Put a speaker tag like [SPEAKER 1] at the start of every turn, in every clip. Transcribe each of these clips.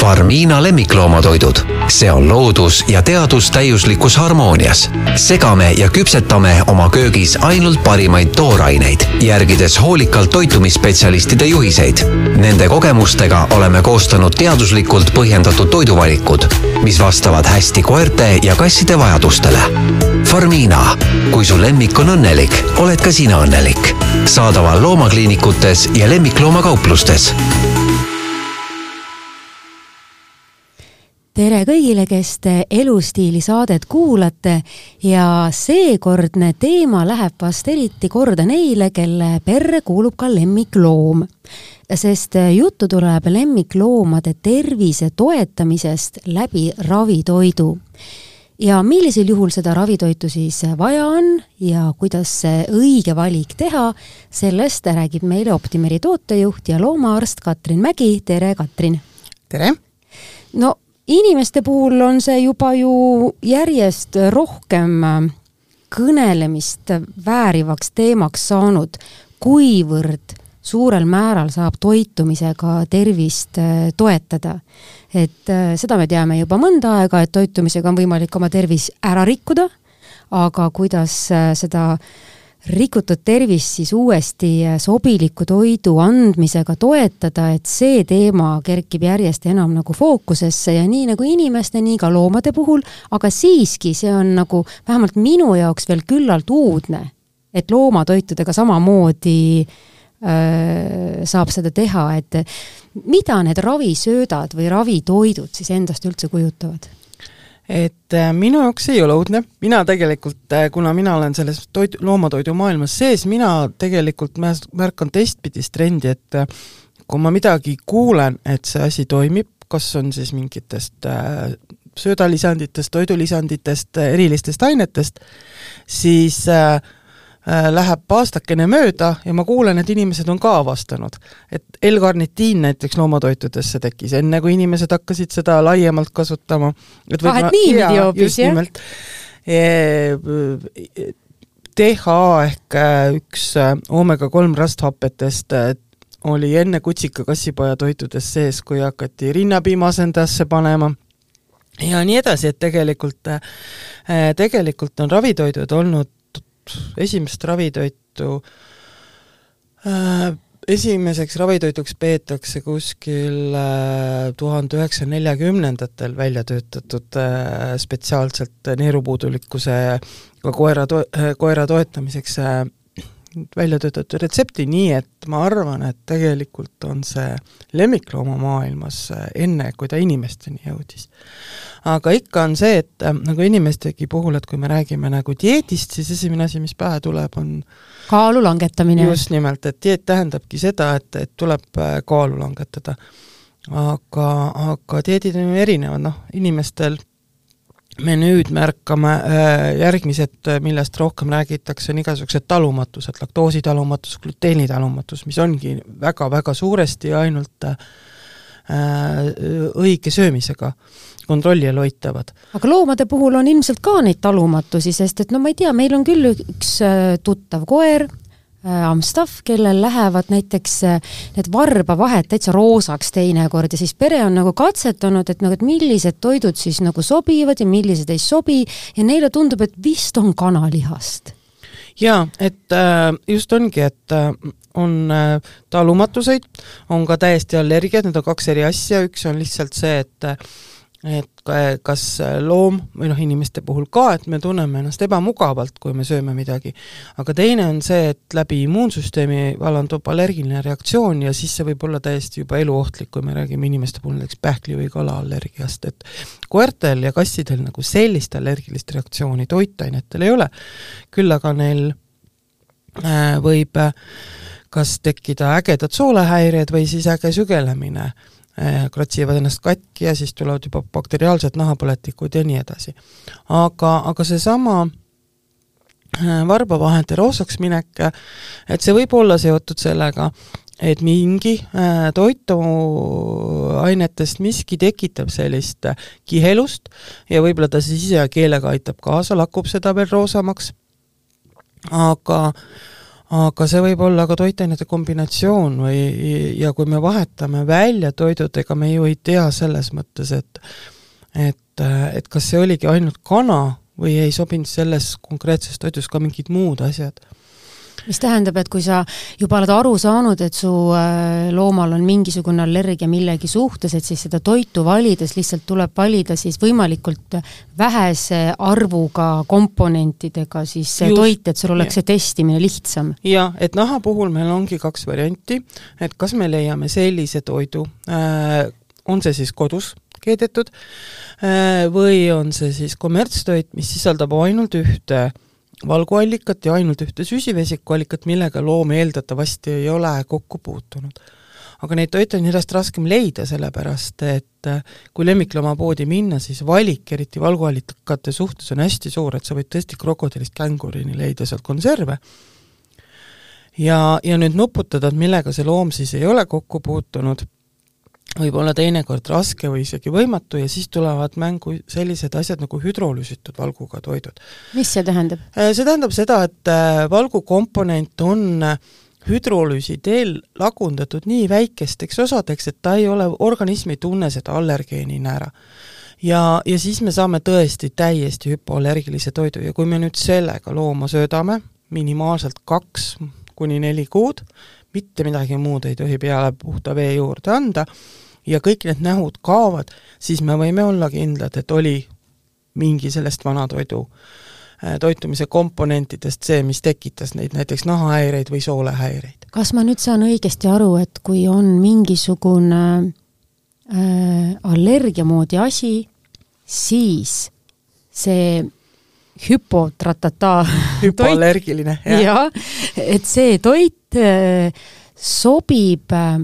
[SPEAKER 1] Farmiina lemmikloomatoidud. see on loodus ja teadus täiuslikus harmoonias. segame ja küpsetame oma köögis ainult parimaid tooraineid, järgides hoolikalt toitumisspetsialistide juhiseid. Nende kogemustega oleme koostanud teaduslikult põhjendatud toiduvalikud, mis vastavad hästi koerte ja kasside vajadustele. Farmiina, kui su lemmik on õnnelik, oled ka sina õnnelik. saadaval loomakliinikutes ja lemmikloomakauplustes
[SPEAKER 2] tere kõigile, kes te Elustiili saadet kuulate ja seekordne teema läheb vast eriti korda neile, kelle perre kuulub ka lemmikloom. sest juttu tuleb lemmikloomade tervise toetamisest läbi ravitoidu. ja millisel juhul seda ravitoitu siis vaja on ja kuidas see õige valik teha, sellest räägib meile Optimeri tootejuht ja loomaarst Katrin Mägi, tere Katrin!
[SPEAKER 3] tere!
[SPEAKER 2] no inimeste puhul on see juba ju järjest rohkem äh, kõnelemist väärivaks teemaks saanud, kuivõrd suurel määral saab toitumisega tervist äh, toetada. et äh, seda me teame juba mõnda aega, et toitumisega on võimalik oma tervis ära rikkuda, aga kuidas seda äh, rikutud tervist siis uuesti sobiliku toidu andmisega toetada, et see teema kerkib järjest enam nagu fookusesse ja nii nagu inimeste, nii ka loomade puhul, aga siiski see on nagu vähemalt minu jaoks veel küllalt uudne, et loomatoitudega samamoodi öö, saab seda teha, et mida need ravisöödad või ravitoidud siis endast üldse kujutavad
[SPEAKER 3] et äh, minu jaoks ei ole õudne, mina tegelikult, äh, kuna mina olen selles toit, loomatoidu maailmas sees, mina tegelikult märkan teistpidist trendi, et äh, kui ma midagi kuulen, et see asi toimib, kas on siis mingitest söödalisanditest, toidulisanditest, erilistest ainetest, siis Äh, läheb aastakene mööda ja ma kuulen, et inimesed on ka avastanud, et L-karnitiin näiteks loomatoitudesse tekkis, enne kui inimesed hakkasid seda laiemalt kasutama.
[SPEAKER 2] ah, et niimoodi hoopis, jah?
[SPEAKER 3] DHA ehk äh, üks äh, oomega kolm rasthapetest oli enne kutsika kassipoja toitudes sees, kui hakati rinnapiimasendasse panema ja nii edasi, et tegelikult, tegelikult on ravitoidud olnud esimest ravitoitu äh, esimeseks ravitoiduks peetakse kuskil äh, tuhande üheksasaja neljakümnendatel välja töötatud äh, spetsiaalselt neerupuudulikkusega koera to-, koera toetamiseks äh, välja töötatud retsepti, nii et ma arvan, et tegelikult on see lemmikloomamaailmas äh, enne, kui ta inimesteni jõudis aga ikka on see, et äh, nagu inimestegi puhul, et kui me räägime nagu dieedist, siis esimene asi, mis pähe tuleb, on
[SPEAKER 2] kaalu langetamine.
[SPEAKER 3] just nimelt, et dieet tähendabki seda, et, et tuleb äh, kaalu langetada. aga, aga dieedid on ju erinevad, noh, inimestel me nüüd märkame äh, järgmised, millest rohkem räägitakse, on igasugused talumatused, laktoositalumatus, gluteenitalumatus, mis ongi väga-väga suuresti ainult äh, õige söömisega kontrolli all hoitavad.
[SPEAKER 2] aga loomade puhul on ilmselt ka neid talumatusi, sest et no ma ei tea, meil on küll üks äh, tuttav koer, äh, Amstaff, kellel lähevad näiteks äh, need varbavahed täitsa roosaks teinekord ja siis pere on nagu katsetanud, et nagu, et millised toidud siis nagu sobivad ja millised ei sobi ja neile tundub, et vist on kanalihast.
[SPEAKER 3] jaa, et just ongi, et on talumatuseid, on ka täiesti allergiad, need on kaks eri asja, üks on lihtsalt see, et et kas loom või noh, inimeste puhul ka, et me tunneme ennast ebamugavalt, kui me sööme midagi, aga teine on see, et läbi immuunsüsteemi vallandub allergiline reaktsioon ja siis see võib olla täiesti juba eluohtlik, kui me räägime inimeste puhul näiteks pähkli- või kalaallergiast, et koertel ja kassidel nagu sellist allergilist reaktsiooni toitainetel ei ole, küll aga neil äh, võib äh, kas tekkida ägedad soolehäired või siis äge sügelemine kratsivad ennast katki ja siis tulevad juba bakteriaalsed nahapõletikud ja nii edasi. aga, aga seesama äh, varbavahede roosaks minek, et see võib olla seotud sellega, et mingi äh, toituainetest miski tekitab sellist kihelust ja võib-olla ta sise- ja keelega aitab kaasa, lakub seda veel roosamaks, aga aga see võib olla ka toitainete kombinatsioon või, ja kui me vahetame välja toidud, ega me ju ei tea selles mõttes, et et, et kas see oligi ainult kana või ei sobinud selles konkreetses toidus ka mingid muud asjad
[SPEAKER 2] mis tähendab, et kui sa juba oled aru saanud, et su äh, loomal on mingisugune allergia millegi suhtes, et siis seda toitu valides lihtsalt tuleb valida siis võimalikult vähese arvuga komponentidega siis see Just, toit, et sul oleks ja. see testimine lihtsam.
[SPEAKER 3] jah, et naha puhul meil ongi kaks varianti, et kas me leiame sellise toidu äh,, on see siis kodus keedetud äh, või on see siis kommertstoit, mis sisaldab ainult ühte äh, valguallikat ja ainult ühte süsivesikuallikat, millega loom eeldatavasti ei ole kokku puutunud. aga neid toite on järjest raskem leida, sellepärast et äh, kui lemmikloomapoodi minna, siis valik, eriti valguallikate suhtes, on hästi suur, et sa võid tõesti krokodillist kängurini leida sealt konserve, ja, ja nüüd nuputada, et millega see loom siis ei ole kokku puutunud võib olla teinekord raske või isegi võimatu ja siis tulevad mängu sellised asjad nagu hüdrolüüsitud valguga toidud.
[SPEAKER 2] mis see tähendab?
[SPEAKER 3] Äh, see tähendab seda, et äh, valgu komponent on äh, hüdrolüüsi teel lagundatud nii väikesteks osadeks, et ta ei ole, organism ei tunne seda allergeenina ära. ja, ja siis me saame tõesti täiesti hüpoallergilise toidu ja kui me nüüd sellega looma söödame, minimaalselt kaks kuni neli kuud, mitte midagi muud ei tohi peale puhta vee juurde anda ja kõik need nähud kaovad, siis me võime olla kindlad, et oli mingi sellest vanatoidu äh, toitumise komponentidest see, mis tekitas neid näiteks nahahäireid või soolehäireid.
[SPEAKER 2] kas ma nüüd saan õigesti aru, et kui on mingisugune äh, allergia moodi asi, siis see hüpotratata
[SPEAKER 3] hüpoallergiline,
[SPEAKER 2] jah ja,, et see toit äh, sobib äh,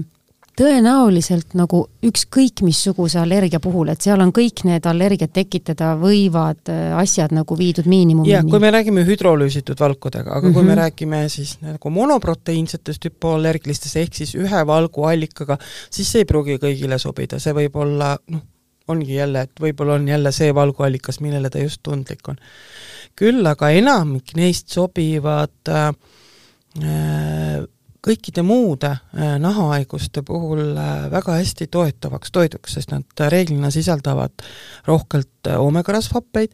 [SPEAKER 2] tõenäoliselt nagu ükskõik missuguse allergia puhul, et seal on kõik need allergiat tekitada võivad äh, asjad nagu viidud miinimumini.
[SPEAKER 3] jah, kui me räägime hüdrolüüsitud valkudega, aga mm -hmm. kui me mhm. räägime siis nagu monoproteiinsetest hüpoallergilistest ehk siis ühe valguallikaga, siis see ei pruugi kõigile sobida, see võib olla noh, ongi jälle, et võib-olla on jälle see valguallikas, millele ta just tundlik on. küll aga enamik neist sobivad äh, äh kõikide muude äh, nahahaiguste puhul äh, väga hästi toetavaks toiduks, sest nad reeglina sisaldavad rohkelt omegarasvhappeid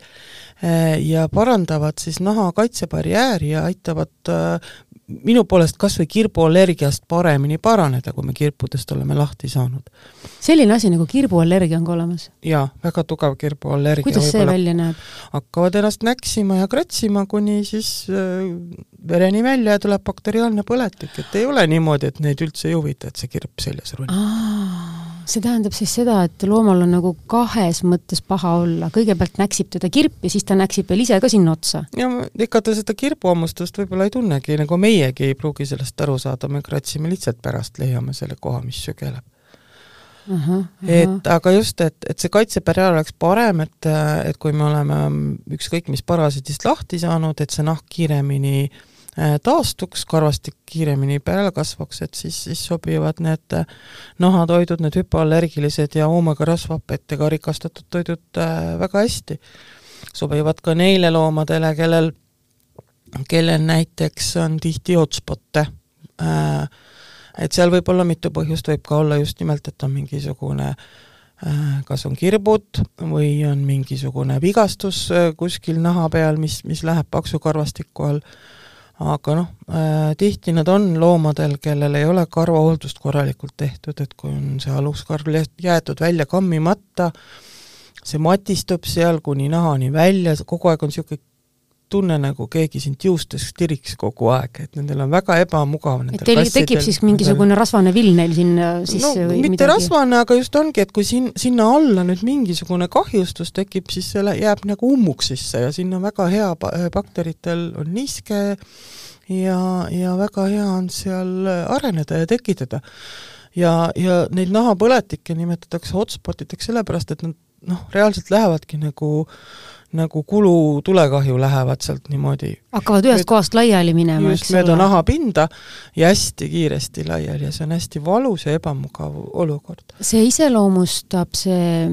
[SPEAKER 3] ja parandavad siis naha kaitsebarjääri ja aitavad minu poolest kas või kirbuallergiast paremini paraneda, kui me kirpudest oleme lahti saanud.
[SPEAKER 2] selline asi nagu kirbuallergia on ka olemas?
[SPEAKER 3] jaa, väga tugev kirbuallergia.
[SPEAKER 2] kuidas see välja näeb?
[SPEAKER 3] hakkavad ennast näksima ja kratsima, kuni siis äh, vereni välja ja tuleb bakteriaalne põletik, et ei ole niimoodi, et neid üldse ei huvita, et see kirp seljas ronib
[SPEAKER 2] see tähendab siis seda, et loomal on nagu kahes mõttes paha olla, kõigepealt näksib teda kirp ja siis ta näksib veel ise ka sinna otsa.
[SPEAKER 3] ja ega ta seda kirbuhammustust võib-olla ei tunnegi, nagu meiegi ei pruugi sellest aru saada, me kratsime lihtsalt pärast, leiame selle koha, mis sügeleb. et aga just, et, et see kaitseperiood oleks parem, et, et kui me oleme ükskõik mis parasiidist lahti saanud, et see nahk kiiremini Äh, taastuks, karvastik kiiremini peale kasvaks, et siis, siis sobivad need äh, nahatoidud, need hüpoallergilised ja oomega rasvhapetega rikastatud toidud äh, väga hästi. sobivad ka neile loomadele, kellel, kellel näiteks on tihti hotspotte. Et seal võib olla mitu põhjust, võib ka olla just nimelt, et on mingisugune kas on kirbud või on mingisugune vigastus kuskil naha peal, mis, mis läheb paksu karvastiku all aga noh äh,, tihti nad on loomadel, kellel ei ole karvahooldust korralikult tehtud, et kui on see aluskarv jäetud välja kammimata, see matistub seal kuni nahani välja, kogu aeg on niisugune tunne, nagu keegi sind juustest tiriks kogu aeg, et nendel on väga ebamugav
[SPEAKER 2] et teil tekib siis mingisugune rasvane vill neil siin
[SPEAKER 3] sisse no, või mitte midagi? rasvane, aga just ongi, et kui siin, sinna alla nüüd mingisugune kahjustus tekib, siis see jääb nagu ummuks sisse ja sinna väga hea, bakteritel on niiske ja, ja väga hea on seal areneda ja tekitada. ja, ja neid nahapõletikke nimetatakse hotspotideks sellepärast, et nad noh, reaalselt lähevadki nagu äh, nagu kulu, tulekahju lähevad sealt niimoodi.
[SPEAKER 2] hakkavad ühest kohast laiali minema,
[SPEAKER 3] eks ole. mööda nahapinda ja hästi kiiresti laiali ja see on hästi valus ja ebamugav olukord.
[SPEAKER 2] see iseloomustab see,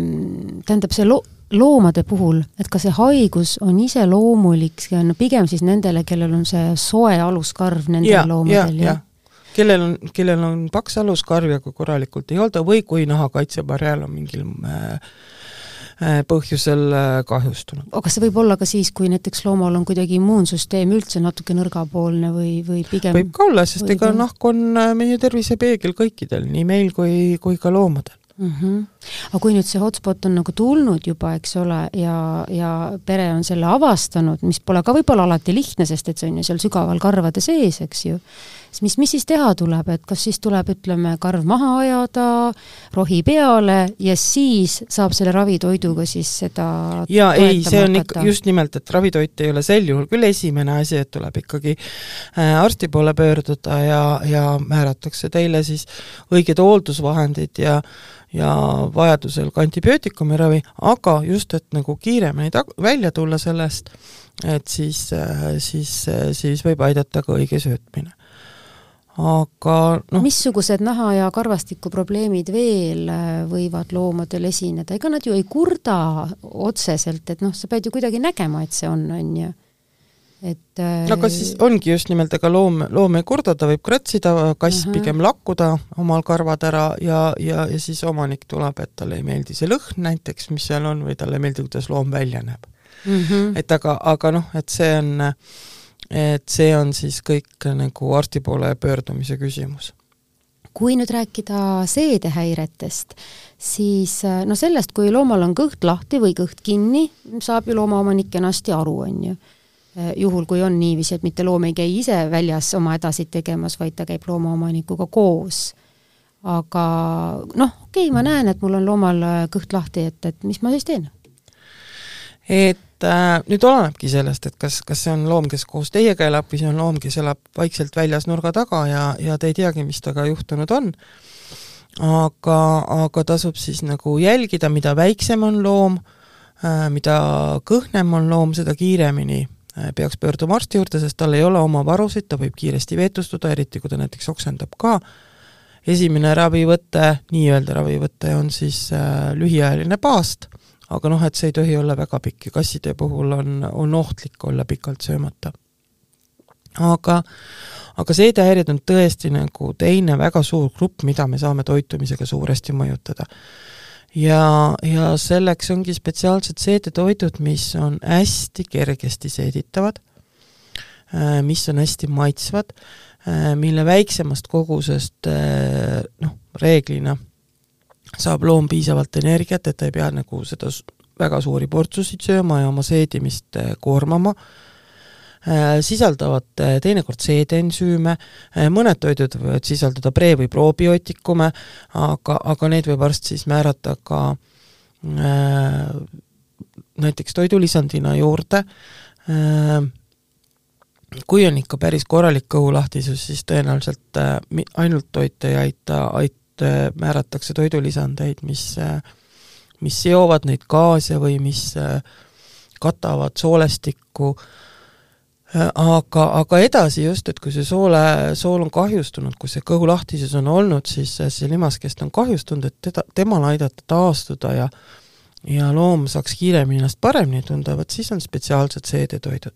[SPEAKER 2] tähendab see lo-, loomade puhul, et kas see haigus on iseloomulik, see on pigem siis nendele, kellel on see soe aluskarv nendel
[SPEAKER 3] ja,
[SPEAKER 2] loomadel,
[SPEAKER 3] ja
[SPEAKER 2] jah?
[SPEAKER 3] kellel on, kellel on paks aluskarv ja kui korralikult ei olda või kui nahakaitsebarjäär on mingil äh, põhjusel äh, kahjustunud.
[SPEAKER 2] aga see võib olla ka siis, kui näiteks loomal on kuidagi immuunsüsteem üldse natuke nõrgapoolne või, või pigem
[SPEAKER 3] võib ka olla, sest ega nahk on äh, meie tervise peegel kõikidel, nii meil kui, kui ka loomadel.
[SPEAKER 2] mm. -hmm. aga kui nüüd see hotspot on nagu tulnud juba, eks ole, ja, ja pere on selle avastanud, mis pole ka võib-olla alati lihtne, sest et see on ju seal sügaval karvade sees, eks ju, siis mis, mis siis teha tuleb, et kas siis tuleb, ütleme, karv maha ajada, rohi peale ja siis saab selle ravitoiduga siis seda
[SPEAKER 3] ja ei, see on ikka just nimelt, et ravitoit ei ole sel juhul küll esimene asi, et tuleb ikkagi äh, arsti poole pöörduda ja, ja määratakse teile siis õiged hooldusvahendid ja ja vajadusel ka antibiootikumi ravi, aga just, et nagu kiiremini tag-, välja tulla sellest, et siis, siis, siis võib aidata ka õige söötmine. Aga noh,
[SPEAKER 2] missugused naha- ja karvastikuprobleemid veel äh, võivad loomadel esineda, ega nad ju ei kurda otseselt, et noh, sa pead ju kuidagi nägema, et see on, on ju. et äh,
[SPEAKER 3] aga siis ongi just nimelt, ega loom, loom ei kurda, ta võib kratsida, kass
[SPEAKER 2] Mhm.
[SPEAKER 3] pigem lakkuda omal karvad ära ja, ja, ja siis omanik tuleb, et talle ei meeldi see lõhn näiteks, mis seal on, või talle ei meeldi, kuidas loom välja näeb.
[SPEAKER 2] mm -hmm.
[SPEAKER 3] et aga, aga noh, et see on, et see on siis kõik nagu arsti poole pöördumise küsimus.
[SPEAKER 2] kui nüüd rääkida seedehäiretest, siis äh, no sellest, kui loomal on kõht lahti või kõht kinni, saab ju loomaomanik kenasti aru, on ju. juhul, kui on niiviisi, et mitte loom ei käi ise väljas oma hädasid tegemas, vaid ta käib loomaomanikuga koos. aga noh, okei okay,, ma näen, et mul on loomal äh, kõht lahti, et, et mis ma siis teen?
[SPEAKER 3] et äh, nüüd olenebki sellest, et kas, kas see on loom, kes koos teiega elab või see on loom, kes elab vaikselt väljas nurga taga ja, ja te ei teagi, mis temaga juhtunud on. aga, aga tasub siis nagu jälgida, mida väiksem on loom äh,, mida kõhnem on loom, seda kiiremini äh, peaks pöörduma arsti juurde, sest tal ei ole oma varusid, ta võib kiiresti veetustuda, eriti kui ta näiteks oksendab ka. esimene ravivõte, nii-öelda ravivõte on siis äh, lühiajaline paast aga noh, et see ei tohi olla väga pikk ja kasside puhul on, on ohtlik olla pikalt söömata. aga, aga seedehäired on tõesti nagu teine väga suur grupp, mida me saame toitumisega suuresti mõjutada. ja, ja selleks ongi spetsiaalsed seedetoidud, mis on hästi kergesti seeditavad, mis on hästi maitsvad, mille väiksemast kogusest noh, reeglina saab loom piisavalt energiat, et ta ei pea nagu seda väga suuri portsusid sööma ja oma seedimist koormama, sisaldavad teinekord seedeensüüme, mõned toidud võivad sisaldada pre- või probiootikume, aga, aga neid võib arst siis määrata ka äh, näiteks toidulisandina juurde. Äh,, kui on ikka päris korralik kõhulahtisus, siis tõenäoliselt äh, ainult toit ei aita, ait-, määratakse toidulisandeid, mis, mis seovad neid gaase või mis katavad soolestikku, aga, aga edasi just, et kui see soole, sool on kahjustunud, kui see kõhulahtisus on olnud, siis see limaskest on kahjustunud, et teda, temal aidata taastuda ja ja loom saaks kiiremini ennast paremini tunda, vot siis on spetsiaalsed seedetoidud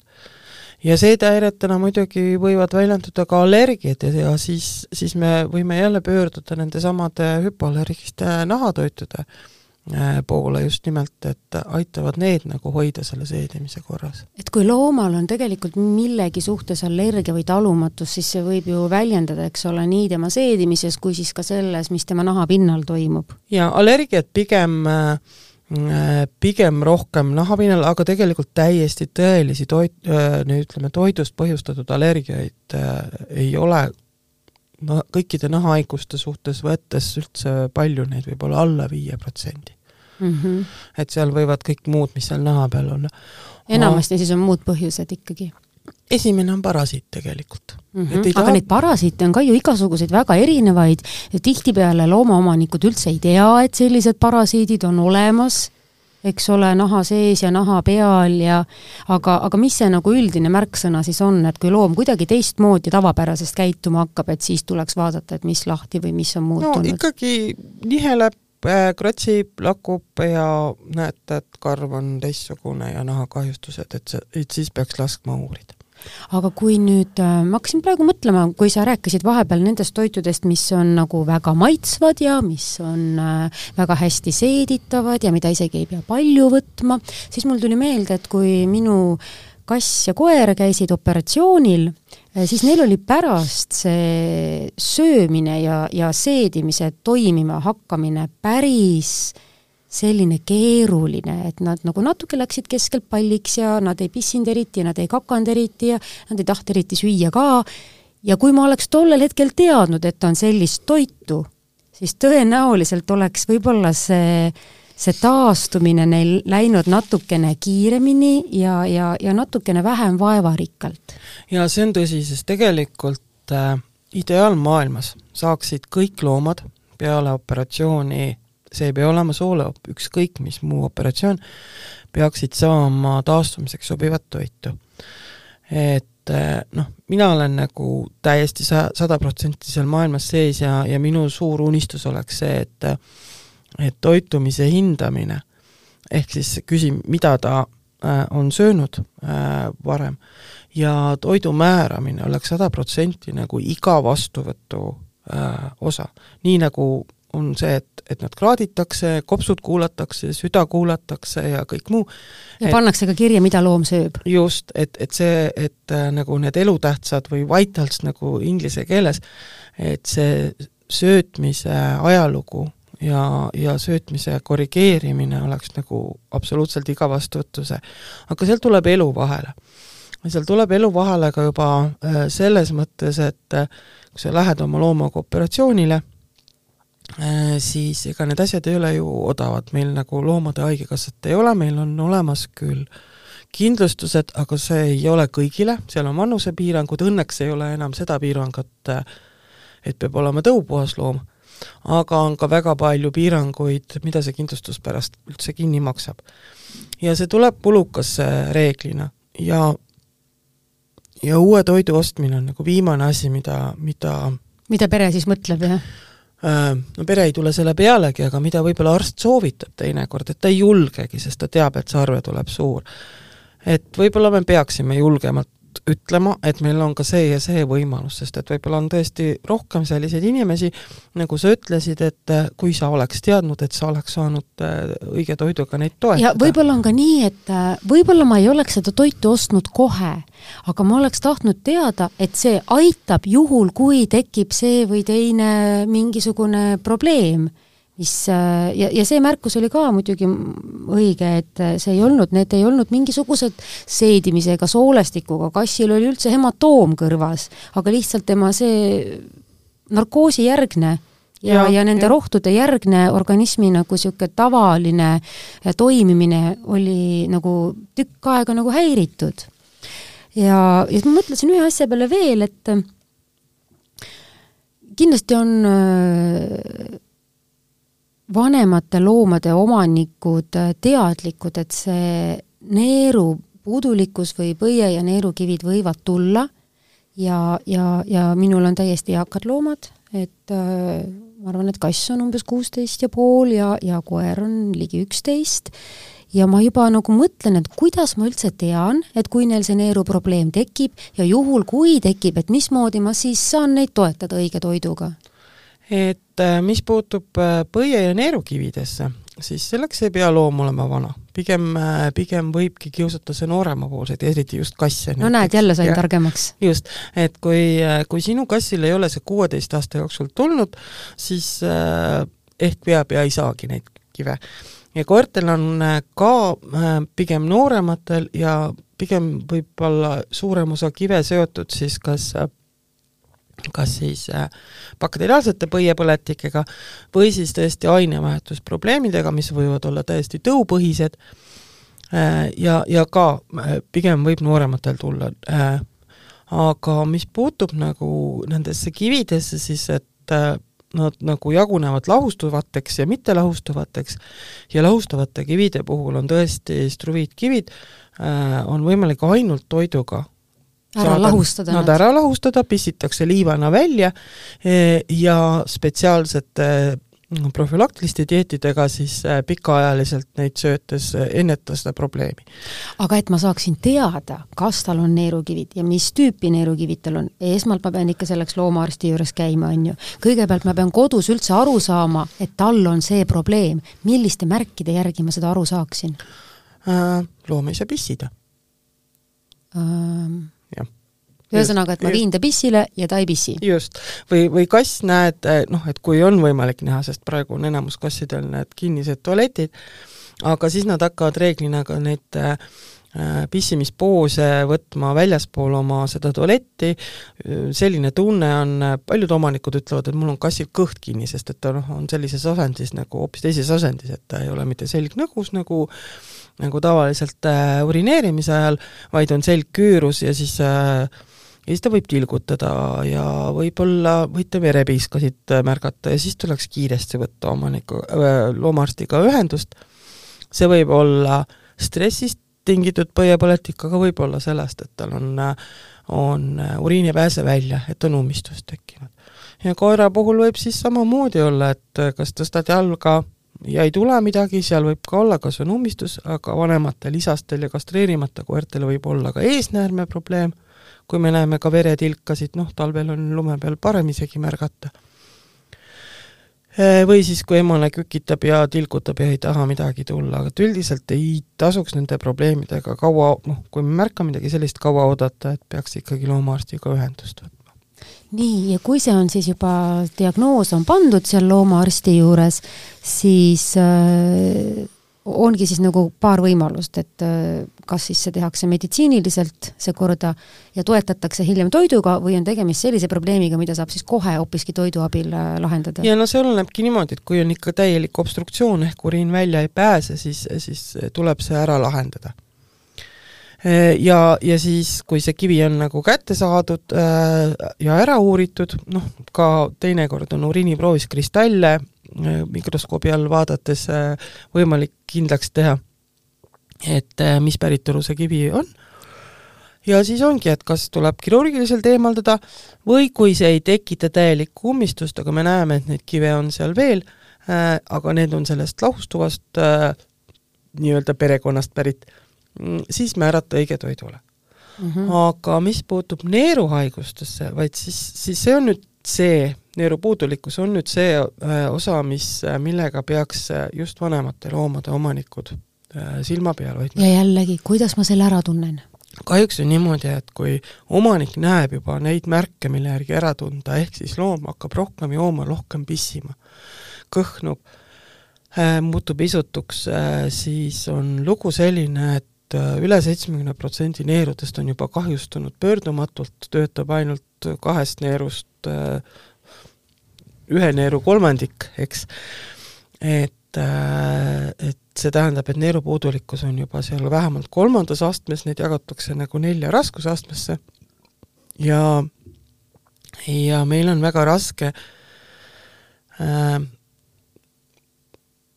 [SPEAKER 3] ja seedehäiretena muidugi võivad väljenduda ka allergiad ja, ja siis, siis me võime jälle pöörduda nendesamade hüpoallergiste nahatoitude poole just nimelt, et aitavad need nagu hoida selle seedimise korras.
[SPEAKER 2] et kui loomal on tegelikult millegi suhtes allergia või talumatus, siis see võib ju väljendada, eks ole, nii tema seedimises kui siis ka selles, mis tema nahapinnal toimub.
[SPEAKER 3] ja allergiad pigem äh, pigem rohkem nahapinnal, aga tegelikult täiesti tõelisi toit, nüüd ütleme, toidust põhjustatud allergiaid äh, ei ole no kõikide nahahaiguste suhtes võttes üldse palju, neid võib olla alla viie protsendi.
[SPEAKER 2] Mhm.
[SPEAKER 3] et seal võivad kõik muud, mis seal naha peal on.
[SPEAKER 2] enamasti siis on muud põhjused ikkagi?
[SPEAKER 3] Esimene on parasiit tegelikult
[SPEAKER 2] mm. -hmm. aga taha... neid parasiite on ka ju igasuguseid väga erinevaid, tihtipeale loomaomanikud üldse ei tea, et sellised parasiidid on olemas, eks ole, naha sees ja naha peal ja aga, aga mis see nagu üldine märksõna siis on, et kui loom kuidagi teistmoodi tavapärasest käituma hakkab, et siis tuleks vaadata, et mis lahti või mis on muutunud?
[SPEAKER 3] no ikkagi niheleb kratsib, lakub ja näete, et karv on teistsugune ja nahakahjustused, et see, et siis peaks laskma uurida
[SPEAKER 2] aga kui nüüd, äh, ma hakkasin praegu mõtlema, kui sa rääkisid vahepeal nendest toitudest, mis on nagu väga maitsvad ja mis on äh, väga hästi seeditavad ja mida isegi ei pea palju võtma, siis mul tuli meelde, et kui minu kass ja koer käisid operatsioonil, äh, siis neil oli pärast see söömine ja, ja seedimise toimima hakkamine päris selline keeruline, et nad nagu natuke läksid keskelt palliks ja nad ei pissinud eriti ja nad ei kakanud eriti ja nad ei tahtnud eriti süüa ka, ja kui ma oleks tollel hetkel teadnud, et on sellist toitu, siis tõenäoliselt oleks võib-olla see, see taastumine neil läinud natukene kiiremini ja, ja, ja natukene vähem vaevarikkalt.
[SPEAKER 3] ja see on tõsi, sest tegelikult äh, ideaalmaailmas saaksid kõik loomad peale operatsiooni see ei pea olema soolo, ükskõik mis muu operatsioon, peaksid saama taastumiseks sobivat toitu. et eh, noh, mina olen nagu täiesti sa-, sada protsenti seal maailmas sees ja, ja minu suur unistus oleks see, et et toitumise hindamine, ehk siis küsim-, mida ta äh, on söönud äh, varem, ja toidu määramine oleks sada protsenti nagu iga vastuvõtu äh, osa. nii nagu on see, et, et nad kraaditakse, kopsud kuulatakse, süda kuulatakse ja kõik muu.
[SPEAKER 2] ja et, pannakse ka kirja, mida loom sööb.
[SPEAKER 3] just, et, et see, et äh, nagu need elutähtsad või vitals nagu inglise keeles, et see söötmise ajalugu ja, ja söötmise korrigeerimine oleks nagu absoluutselt iga vastuvõtuse. aga seal tuleb elu vahele. seal tuleb elu vahele ka juba äh, selles mõttes, et äh, kui sa lähed oma loomaga operatsioonile Äh, siis ega need asjad ei ole ju odavad, meil nagu loomade haigekassat ei ole, meil on olemas küll kindlustused, aga see ei ole kõigile, seal on vanusepiirangud, õnneks ei ole enam seda piirangut, et peab olema tõupuhas loom, aga on ka väga palju piiranguid, mida see kindlustus pärast üldse kinni maksab. ja see tuleb kulukas reeglina. Ja ja uue toidu ostmine on nagu viimane asi, mida, mida
[SPEAKER 2] mida pere siis mõtleb, jah?
[SPEAKER 3] Äh, no pere ei tule selle pealegi, aga mida võib-olla arst soovitab teinekord, et ta ei julgegi, sest ta teab, et see arve tuleb suur. et võib-olla me peaksime julgemalt ütlema, et meil on ka see ja see võimalus, sest et võib-olla on tõesti rohkem selliseid inimesi, nagu sa ütlesid, et äh, kui sa oleks teadnud, et sa oleks saanud äh, õige toiduga neid toetada.
[SPEAKER 2] ja võib-olla on ka nii, et äh, võib-olla ma ei oleks seda toitu ostnud kohe, aga ma oleks tahtnud teada, et see aitab juhul, kui tekib see või teine mingisugune probleem mis äh, ja, ja see märkus oli ka muidugi õige, et äh, see ei olnud, need ei olnud mingisugused seedimise ega soolestikuga, kassil oli üldse hematoom kõrvas, aga lihtsalt tema see narkoosi järgne ja, ja, ja nende ja. rohtude järgne organismi nagu niisugune tavaline äh, toimimine oli nagu tükk aega nagu häiritud. ja, ja siis ma mõtlesin ühe asja peale veel, et kindlasti on vanemate loomade omanikud äh, teadlikud, et see neeru puudulikkus või põie ja neerukivid võivad tulla ja, ja, ja minul on täiesti eakad loomad, et äh, ma arvan, et kass on umbes kuusteist ja pool ja, ja koer on ligi üksteist. Ja ma juba nagu mõtlen, et kuidas ma üldse tean, et kui neil see neeruprobleem tekib ja juhul, kui tekib, et mismoodi ma siis saan neid toetada õige toiduga
[SPEAKER 3] et äh, mis puutub äh, põie- ja neerukividesse, siis selleks ei pea loom olema vana. pigem, äh, pigem võibki kiusata see nooremapoolseid, eriti just kasse.
[SPEAKER 2] no näed, jälle sain targemaks.
[SPEAKER 3] just, et kui, kui sinu kassil ei ole see kuueteist aasta jooksul tulnud, siis ehk peab ja ei saagi neid kive. ja koertel on ka pigem noorematel ja pigem võib olla suurem osa kive seotud siis kas kas siis äh, bakteriaalsete põiepõletikega või siis tõesti ainevahetusprobleemidega, mis võivad olla täiesti tõupõhised äh, ja, ja ka äh, pigem võib noorematel tulla. aga mis puutub nagu nendesse kividesse, siis et nad nagu jagunevad lahustuvateks ja mittelahustuvateks ja lahustavate kivide puhul on tõesti struviitkivid, on võimalik ainult toiduga
[SPEAKER 2] ära lahustada
[SPEAKER 3] nad. Nad ära lahustada, pissitakse liivana välja e, ja spetsiaalsete profülaktiliste dieetidega, siis äh, pikaajaliselt neid söötes äh, ennetada seda probleemi.
[SPEAKER 2] aga et ma saaksin teada, kas tal on neerukivid ja mis tüüpi neerukivid tal on, esmalt ma pean ikka selleks loomaarsti juures käima, on ju. kõigepealt ma pean kodus üldse aru saama, et tal on see probleem. milliste märkide järgi ma seda aru saaksin
[SPEAKER 3] äh,? loom ei saa pissida
[SPEAKER 2] ähm ühesõnaga, et ma viin ta pissile ja ta ei pissi.
[SPEAKER 3] just, või, või kass näed, eh, noh, et kui on võimalik näha, sest praegu on enamus kassidel need kinnised tualetid, aga siis nad hakkavad reeglina ka neid äh, pissimispoose võtma väljaspool oma seda tualetti, selline tunne on, paljud omanikud ütlevad, et mul on kassil kõht kinni, sest et ta noh, on sellises asendis nagu hoopis teises asendis, et ta ei ole mitte selg nõgus nagu nagu tavaliselt äh, urineerimise ajal, vaid on selg küürus ja siis äh, ja siis ta võib tilgutada ja võib-olla võite verepiiskasid märgata ja siis tuleks kiiresti võtta omaniku äh,, loomaarstiga ühendust. see võib olla stressist tingitud põiepõletik, aga võib-olla sellest, et tal on, on uriin ei pääse välja, et on ummistus tekkinud. ja koera puhul võib siis samamoodi olla, et kas tõstad jalga ja ei tule midagi, seal võib ka olla, kas on ummistus, aga vanematel isastel ja kastreerimata koertel võib olla ka eesnäärme probleem kui me näeme ka veretilkasid, noh, talvel on lume peal parem isegi märgata. Või siis, kui emane kükitab ja tilgutab ja ei taha midagi tulla, aga üldiselt ei tasuks nende probleemidega kaua, noh, kui me märkame midagi sellist, kaua oodata, et peaks ikkagi loomaarstiga ühendust võtma
[SPEAKER 2] nii, ja kui see on siis juba, diagnoos on pandud seal loomaarsti juures, siis äh, ongi siis nagu paar võimalust, et äh, kas siis see tehakse meditsiiniliselt, see korda, ja toetatakse hiljem toiduga või on tegemist sellise probleemiga, mida saab siis kohe hoopiski toidu abil äh, lahendada?
[SPEAKER 3] ja no see olenebki niimoodi, et kui on ikka täielik obstruktsioon ehk uriin välja ei pääse, siis, siis tuleb see ära lahendada. Äh, ja, ja siis, kui see kivi on nagu kätte saadud äh, ja ära uuritud, noh, ka teinekord on uriiniproovis kristalle Äh, mikroskoobi all vaadates äh, võimalik kindlaks teha, et äh, mis päritolu see kivi on. ja siis ongi, et kas tuleb kirurgiliselt eemaldada või kui see ei tekita täielikku ummistust, aga me näeme, et neid kive on seal veel, aga need on sellest lahustuvast nii-öelda perekonnast pärit, mm, siis määrata õige toidule mm. -hmm. aga mis puutub neeruhaigustesse, vaid siis, siis see on nüüd see neerupuudulikkus on nüüd see äh, osa, mis, äh, millega peaks äh, just vanemate loomade omanikud silma peal hoidma.
[SPEAKER 2] ja jällegi, kuidas ma selle ära tunnen?
[SPEAKER 3] kahjuks on niimoodi, et kui omanik näeb juba neid märke, mille järgi ära tunda, ehk siis loom hakkab rohkem jooma, rohkem pissima, kõhnub, muutub isutuks, siis on lugu selline, et üle seitsmekümne protsendi neerudest on juba kahjustunud pöördumatult, töötab ainult kahest neerust ühe neeru kolmandik, eks, et, äh, et see tähendab, et neerupuudulikkus on juba seal vähemalt kolmandas astmes, neid jagatakse nagu nelja raskusastmesse ja, ja meil on väga raske äh,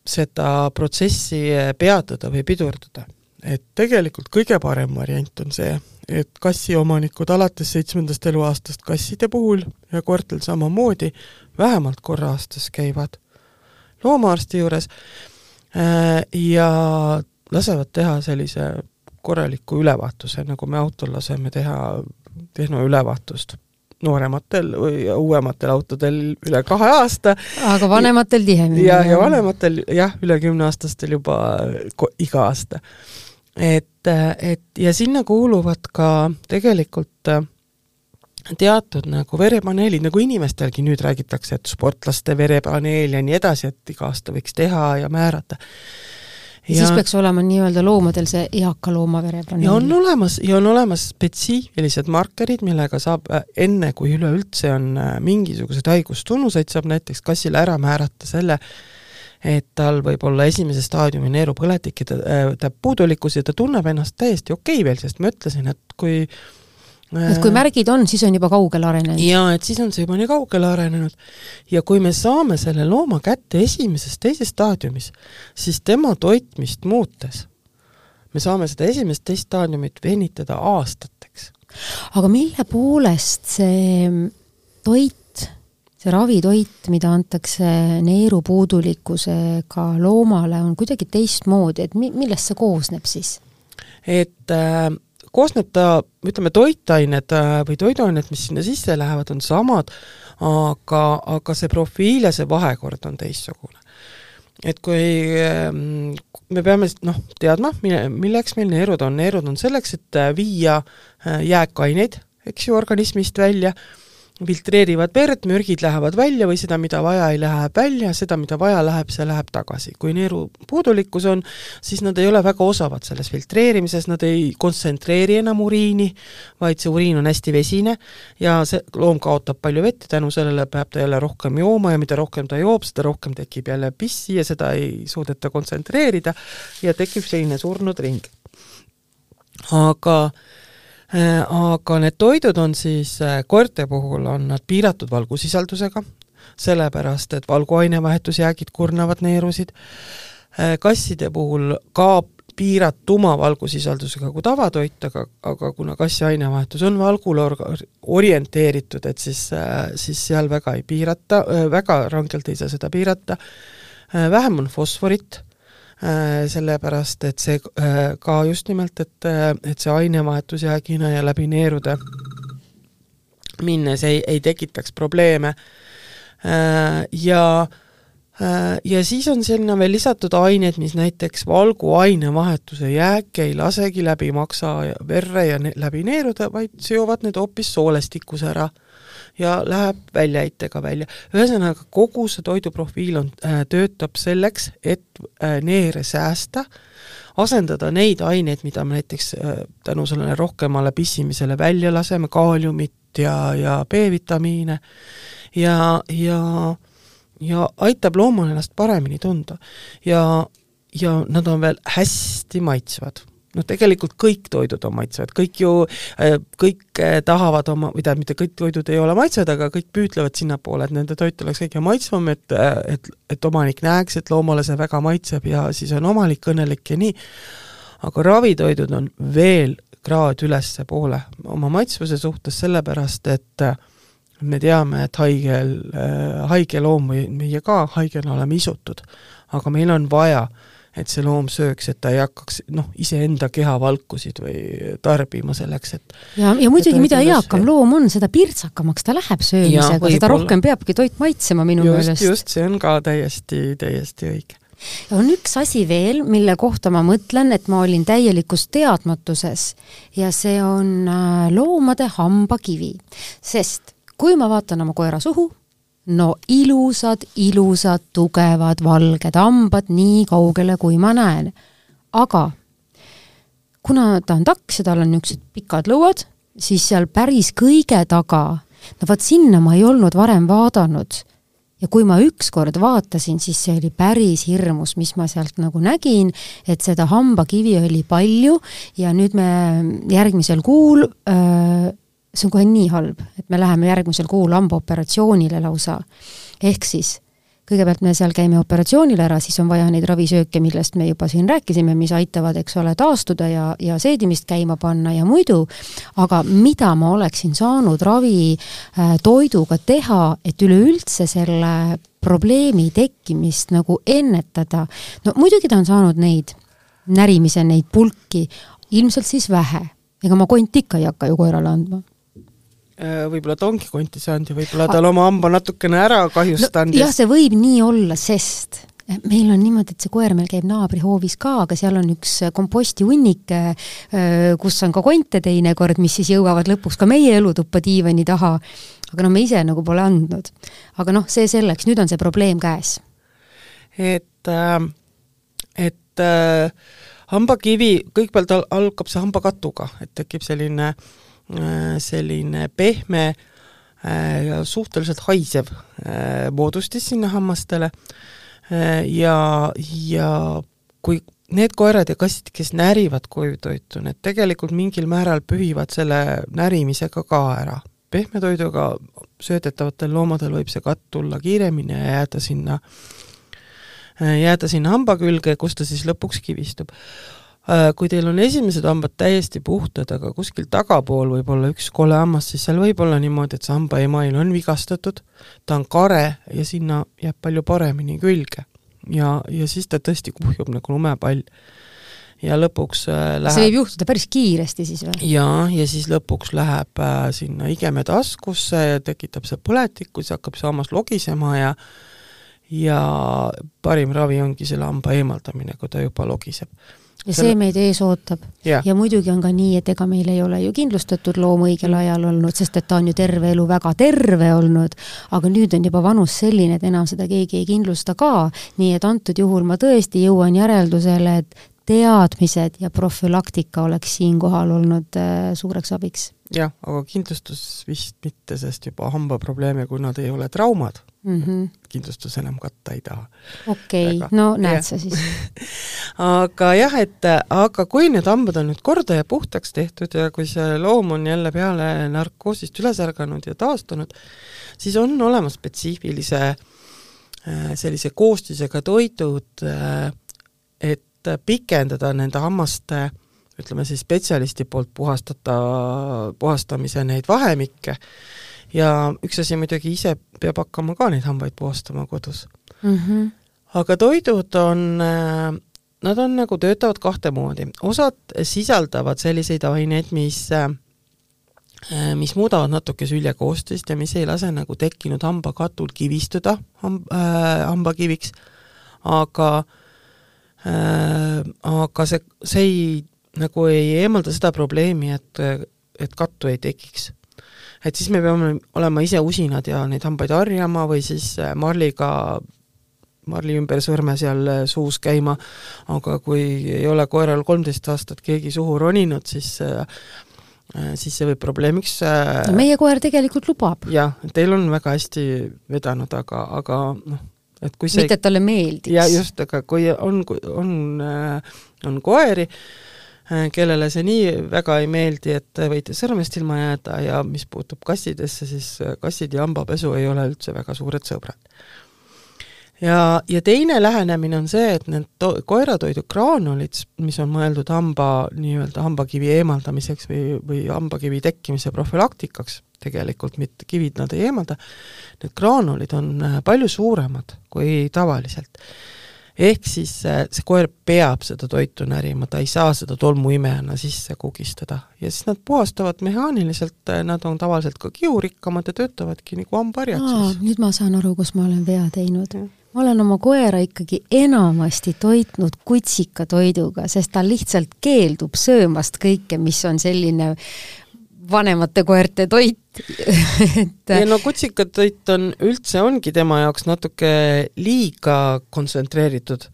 [SPEAKER 3] seda protsessi peatada või pidurdada. et tegelikult kõige parem variant on see, et kassiomanikud alates seitsmendast eluaastast kasside puhul ja koertel samamoodi vähemalt korra aastas käivad loomaarsti juures äh, ja lasevad teha sellise korraliku ülevaatuse, nagu me autol laseme teha tehnoülevaatust noorematel või uuematel autodel üle kahe aasta.
[SPEAKER 2] aga vanematel tihemini?
[SPEAKER 3] ja, ja vanematel jah, üle kümneaastastel juba iga aasta et, et ja sinna kuuluvad ka tegelikult äh, teatud nagu verepaneelid, nagu inimestelgi nüüd räägitakse, et sportlaste verepaneel ja nii edasi, et iga aasta võiks teha ja määrata.
[SPEAKER 2] Ja siis peaks olema nii-öelda loomadel see eaka looma verepaneel?
[SPEAKER 3] ja on olemas, ja on olemas spetsiifilised markerid, millega saab äh, enne, kui üleüldse on äh, mingisuguseid haigustunnuseid, saab näiteks kassile ära määrata selle, et tal võib olla esimese staadiumi neerupõletik ja ta, äh, ta puudulikkus ja ta tunneb ennast täiesti okei okay veel, sest ma ütlesin, et kui
[SPEAKER 2] et kui märgid on, siis on juba kaugele arenenud?
[SPEAKER 3] jaa, et siis on see juba nii kaugele arenenud. ja kui me saame selle looma kätte esimeses, teises staadiumis, siis tema toitmist muutes me saame seda esimest, teist staadiumit venitada aastateks.
[SPEAKER 2] aga mille poolest see toit see ravitoit, mida antakse neerupuudulikkusega loomale, on kuidagi teistmoodi, et mi-, millest see koosneb siis?
[SPEAKER 3] et äh, koosneb ta, ütleme, toitained äh, või toiduained, mis sinna sisse lähevad, on samad, aga, aga see profiil ja see vahekord on teistsugune. et kui ähm, me peame noh, teadma, mille, milleks meil neerud on, neerud on selleks, et äh, viia äh, jääkaineid, eks ju, organismist välja, filtreerivad verd, mürgid lähevad välja või seda, mida vaja ei lähe välja, seda, mida vaja läheb, see läheb tagasi. kui neeru puudulikkus on, siis nad ei ole väga osavad selles filtreerimises, nad ei kontsentreeri enam uriini, vaid see uriin on hästi vesine ja see loom kaotab palju vett ja tänu sellele peab ta jälle rohkem jooma ja mida rohkem ta joob, seda rohkem tekib jälle pissi ja seda ei suudeta kontsentreerida ja tekib selline surnud ring. aga äh, aga need toidud on siis, äh, koerte puhul on nad piiratud valgusisaldusega, sellepärast et valguainevahetusjäägid kurnavad neerusid, äh, kasside puhul ka piiratuma valgusisaldusega kui tavatoit, aga, aga kuna kassi ainevahetus on valgule or-, orienteeritud, et siis, siis seal väga ei piirata, väga rangelt ei saa seda piirata, vähem on fosforit Äh, sellepärast et see äh, ka just nimelt, et, äh, et see ainevahetus jäägina ja läbi neerude minnes ei, ei tekitaks probleeme. Ja ja siis on sinna veel lisatud ained, mis näiteks valgu ainevahetuse jääke ei lasegi läbi maksa verre ja ne läbi neerude, vaid seovad need hoopis soolestikus ära ja läheb väljaheitega välja. ühesõnaga, kogu see toiduprofiil on äh,, töötab selleks, et äh, neere säästa, asendada neid aineid, mida me näiteks äh, tänu sellele rohkemale pissimisele välja laseme, kaaliumit ja, ja B-vitamiine ja, ja ja aitab loomal ennast paremini tunda. ja, ja nad on veel hästi maitsvad noh, tegelikult kõik toidud on maitsvad, kõik ju, äh, kõik äh, tahavad oma, või tähendab, mitte kõik toidud ei ole maitsvad, aga kõik püüdlevad sinnapoole, et nende toit oleks kõige maitsvam, et, äh, et, et omanik näeks, et loomale see väga maitseb ja siis on omanik õnnelik ja nii. aga ravitoidud on veel kraad ülespoole oma maitsvuse suhtes, sellepärast et me teame, et haigel, haige loom või meie ka haigena oleme isutud, aga meil on vaja äh, et see loom sööks, et ta ei hakkaks noh, iseenda kehavalkusid või tarbima selleks, et
[SPEAKER 2] ja, ja muidugi, mida eakam loom on, seda pirtsakamaks ta läheb söömisega, seda rohkem peabki toit maitsema minu meelest.
[SPEAKER 3] just, see on ka täiesti, täiesti õige
[SPEAKER 2] on üks asi veel, mille kohta ma mõtlen, et ma olin täielikus teadmatuses ja see on äh, loomade hambakivi. sest kui ma vaatan oma koera suhu, no ilusad, ilusad, tugevad, valged hambad nii kaugele, kui ma näen. aga kuna ta on taks ja tal on niisugused pikad lõuad, siis seal päris kõige taga, no vot sinna ma ei olnud varem vaadanud. ja kui ma ükskord vaatasin, siis see oli päris hirmus, mis ma sealt nagu nägin, et seda hambakivi oli palju ja nüüd me järgmisel kuul öö, see on kohe nii halb, et me läheme järgmisel kuul hambaoperatsioonile lausa. ehk siis kõigepealt me seal käime operatsioonil ära, siis on vaja neid ravisööke, millest me juba siin rääkisime, mis aitavad, eks ole, taastuda ja, ja seedimist käima panna ja muidu, aga mida ma oleksin saanud ravitoiduga äh, teha, et üleüldse selle probleemi tekkimist nagu ennetada, no muidugi ta on saanud neid närimise, neid pulki, ilmselt siis vähe. ega ma konti ikka ei hakka ju koerale andma
[SPEAKER 3] võib-olla ta ongi konti saanud ja võib-olla tal oma hamba natukene ära kahjustanud
[SPEAKER 2] no,. jah, see võib nii olla, sest meil on niimoodi, et see koer meil käib naabrihoovis ka, aga seal on üks kompostihunnik, äh, kus on ka konte teinekord, mis siis jõuavad lõpuks ka meie elutuppa diivani taha. aga noh, me ise nagu pole andnud. aga noh, see selleks, nüüd on see probleem käes.
[SPEAKER 3] et, äh, et äh, hambakivi, kõigepealt algab see hambakatuga, et tekib selline äh, Äh, selline pehme äh, suhteliselt haisev äh, moodustis sinna hammastele ja, ja kui need koerad ja kassid, kes närivad kojutoitu, need tegelikult mingil määral pühivad selle närimisega ka ära. pehme toiduga söödetavatel loomadel võib see katt tulla kiiremini ja jääda sinna, jääda sinna hamba külge, kus ta siis lõpuks kivistub Äh, kui teil on esimesed hambad täiesti puhtad, aga kuskil tagapool võib olla üks kole hammas, siis seal võib olla niimoodi, et see hambaemail on vigastatud, ta on kare ja sinna jääb palju paremini külge. ja, ja siis ta tõesti kuhjub nagu lumepall. ja lõpuks äh, läheb
[SPEAKER 2] see võib juhtuda päris kiiresti siis või?
[SPEAKER 3] jaa, ja siis lõpuks läheb äh, sinna igeme taskusse ja tekitab see põletikku, siis hakkab see hammas logisema ja ja parim ravi ongi selle hamba eemaldamine, kui ta juba logiseb
[SPEAKER 2] ja see meid ees ootab. ja muidugi on ka nii, et ega meil ei ole ju kindlustatud loom õigel ajal olnud, sest et ta on ju terve elu väga terve olnud, aga nüüd on juba vanus selline, et enam seda keegi ei kindlusta ka, nii et antud juhul ma tõesti jõuan järeldusele, et teadmised ja profülaktika oleks siinkohal olnud äh, suureks abiks.
[SPEAKER 3] jah, aga kindlustus vist mitte, sest juba hambaprobleeme, kui nad ei ole traumad mm, -hmm. kindlustus enam katta ei taha.
[SPEAKER 2] okei okay., no näed ja. sa siis
[SPEAKER 3] aga jah, et aga kui need hambad on nüüd korda ja puhtaks tehtud ja kui see loom on jälle peale narkoosist üles ärganud ja taastunud, siis on olemas spetsiifilise äh, sellise koostisega toidud, äh, et pikendada nende hammaste ütleme siis spetsialisti poolt puhastata, puhastamise neid vahemikke ja üks asi muidugi, ise peab hakkama ka neid hambaid puhastama kodus mm. -hmm. aga toidud on, nad on nagu, töötavad kahte moodi, osad sisaldavad selliseid aineid, mis mis muudavad natuke sülje koostist ja mis ei lase nagu tekkinud hambakatul kivistuda hamb- äh,, hambakiviks, aga äh, aga see, see ei, nagu ei eemalda seda probleemi, et, et kattu ei tekiks et siis me peame olema ise usinad ja neid hambaid harjama või siis äh, marliga marli ümber sõrme seal äh, suus käima, aga kui ei ole koeral kolmteist aastat keegi suhu roninud, siis äh, siis see võib probleemiks
[SPEAKER 2] no meie koer tegelikult lubab.
[SPEAKER 3] jah, teil on väga hästi vedanud, aga, aga noh, et kui
[SPEAKER 2] see mitte, et talle meeldiks.
[SPEAKER 3] ja just, aga kui on, on, on koeri, Äh, kellele see nii väga ei meeldi, et võite sõrmest ilma jääda ja mis puutub kassidesse, siis äh, kassid ja hambapesu ei ole üldse väga suured sõbrad. Ja, ja teine lähenemine on see, et need to-, koeratoidu graanulid, mis on mõeldud hamba, nii-öelda hambakivi eemaldamiseks või, või hambakivi tekkimise profülaktikaks, tegelikult mitte kivid nad ei eemalda, need graanulid on äh, palju suuremad kui tavaliselt ehk siis äh, see koer peab seda toitu närima, ta ei saa seda tolmuimejana sisse kugistada. ja siis nad puhastavad mehaaniliselt, äh, nad on tavaliselt ka kiurikkamad ja töötavadki nagu hambaharjad siis.
[SPEAKER 2] nüüd ma saan aru, kus ma olen vea teinud. Ma olen oma koera ikkagi enamasti toitnud kutsikatoiduga, sest ta lihtsalt keeldub söömast kõike, mis on selline vanemate koerte toit.
[SPEAKER 3] Et ja no kutsikatoit on, üldse ongi tema jaoks natuke liiga kontsentreeritud,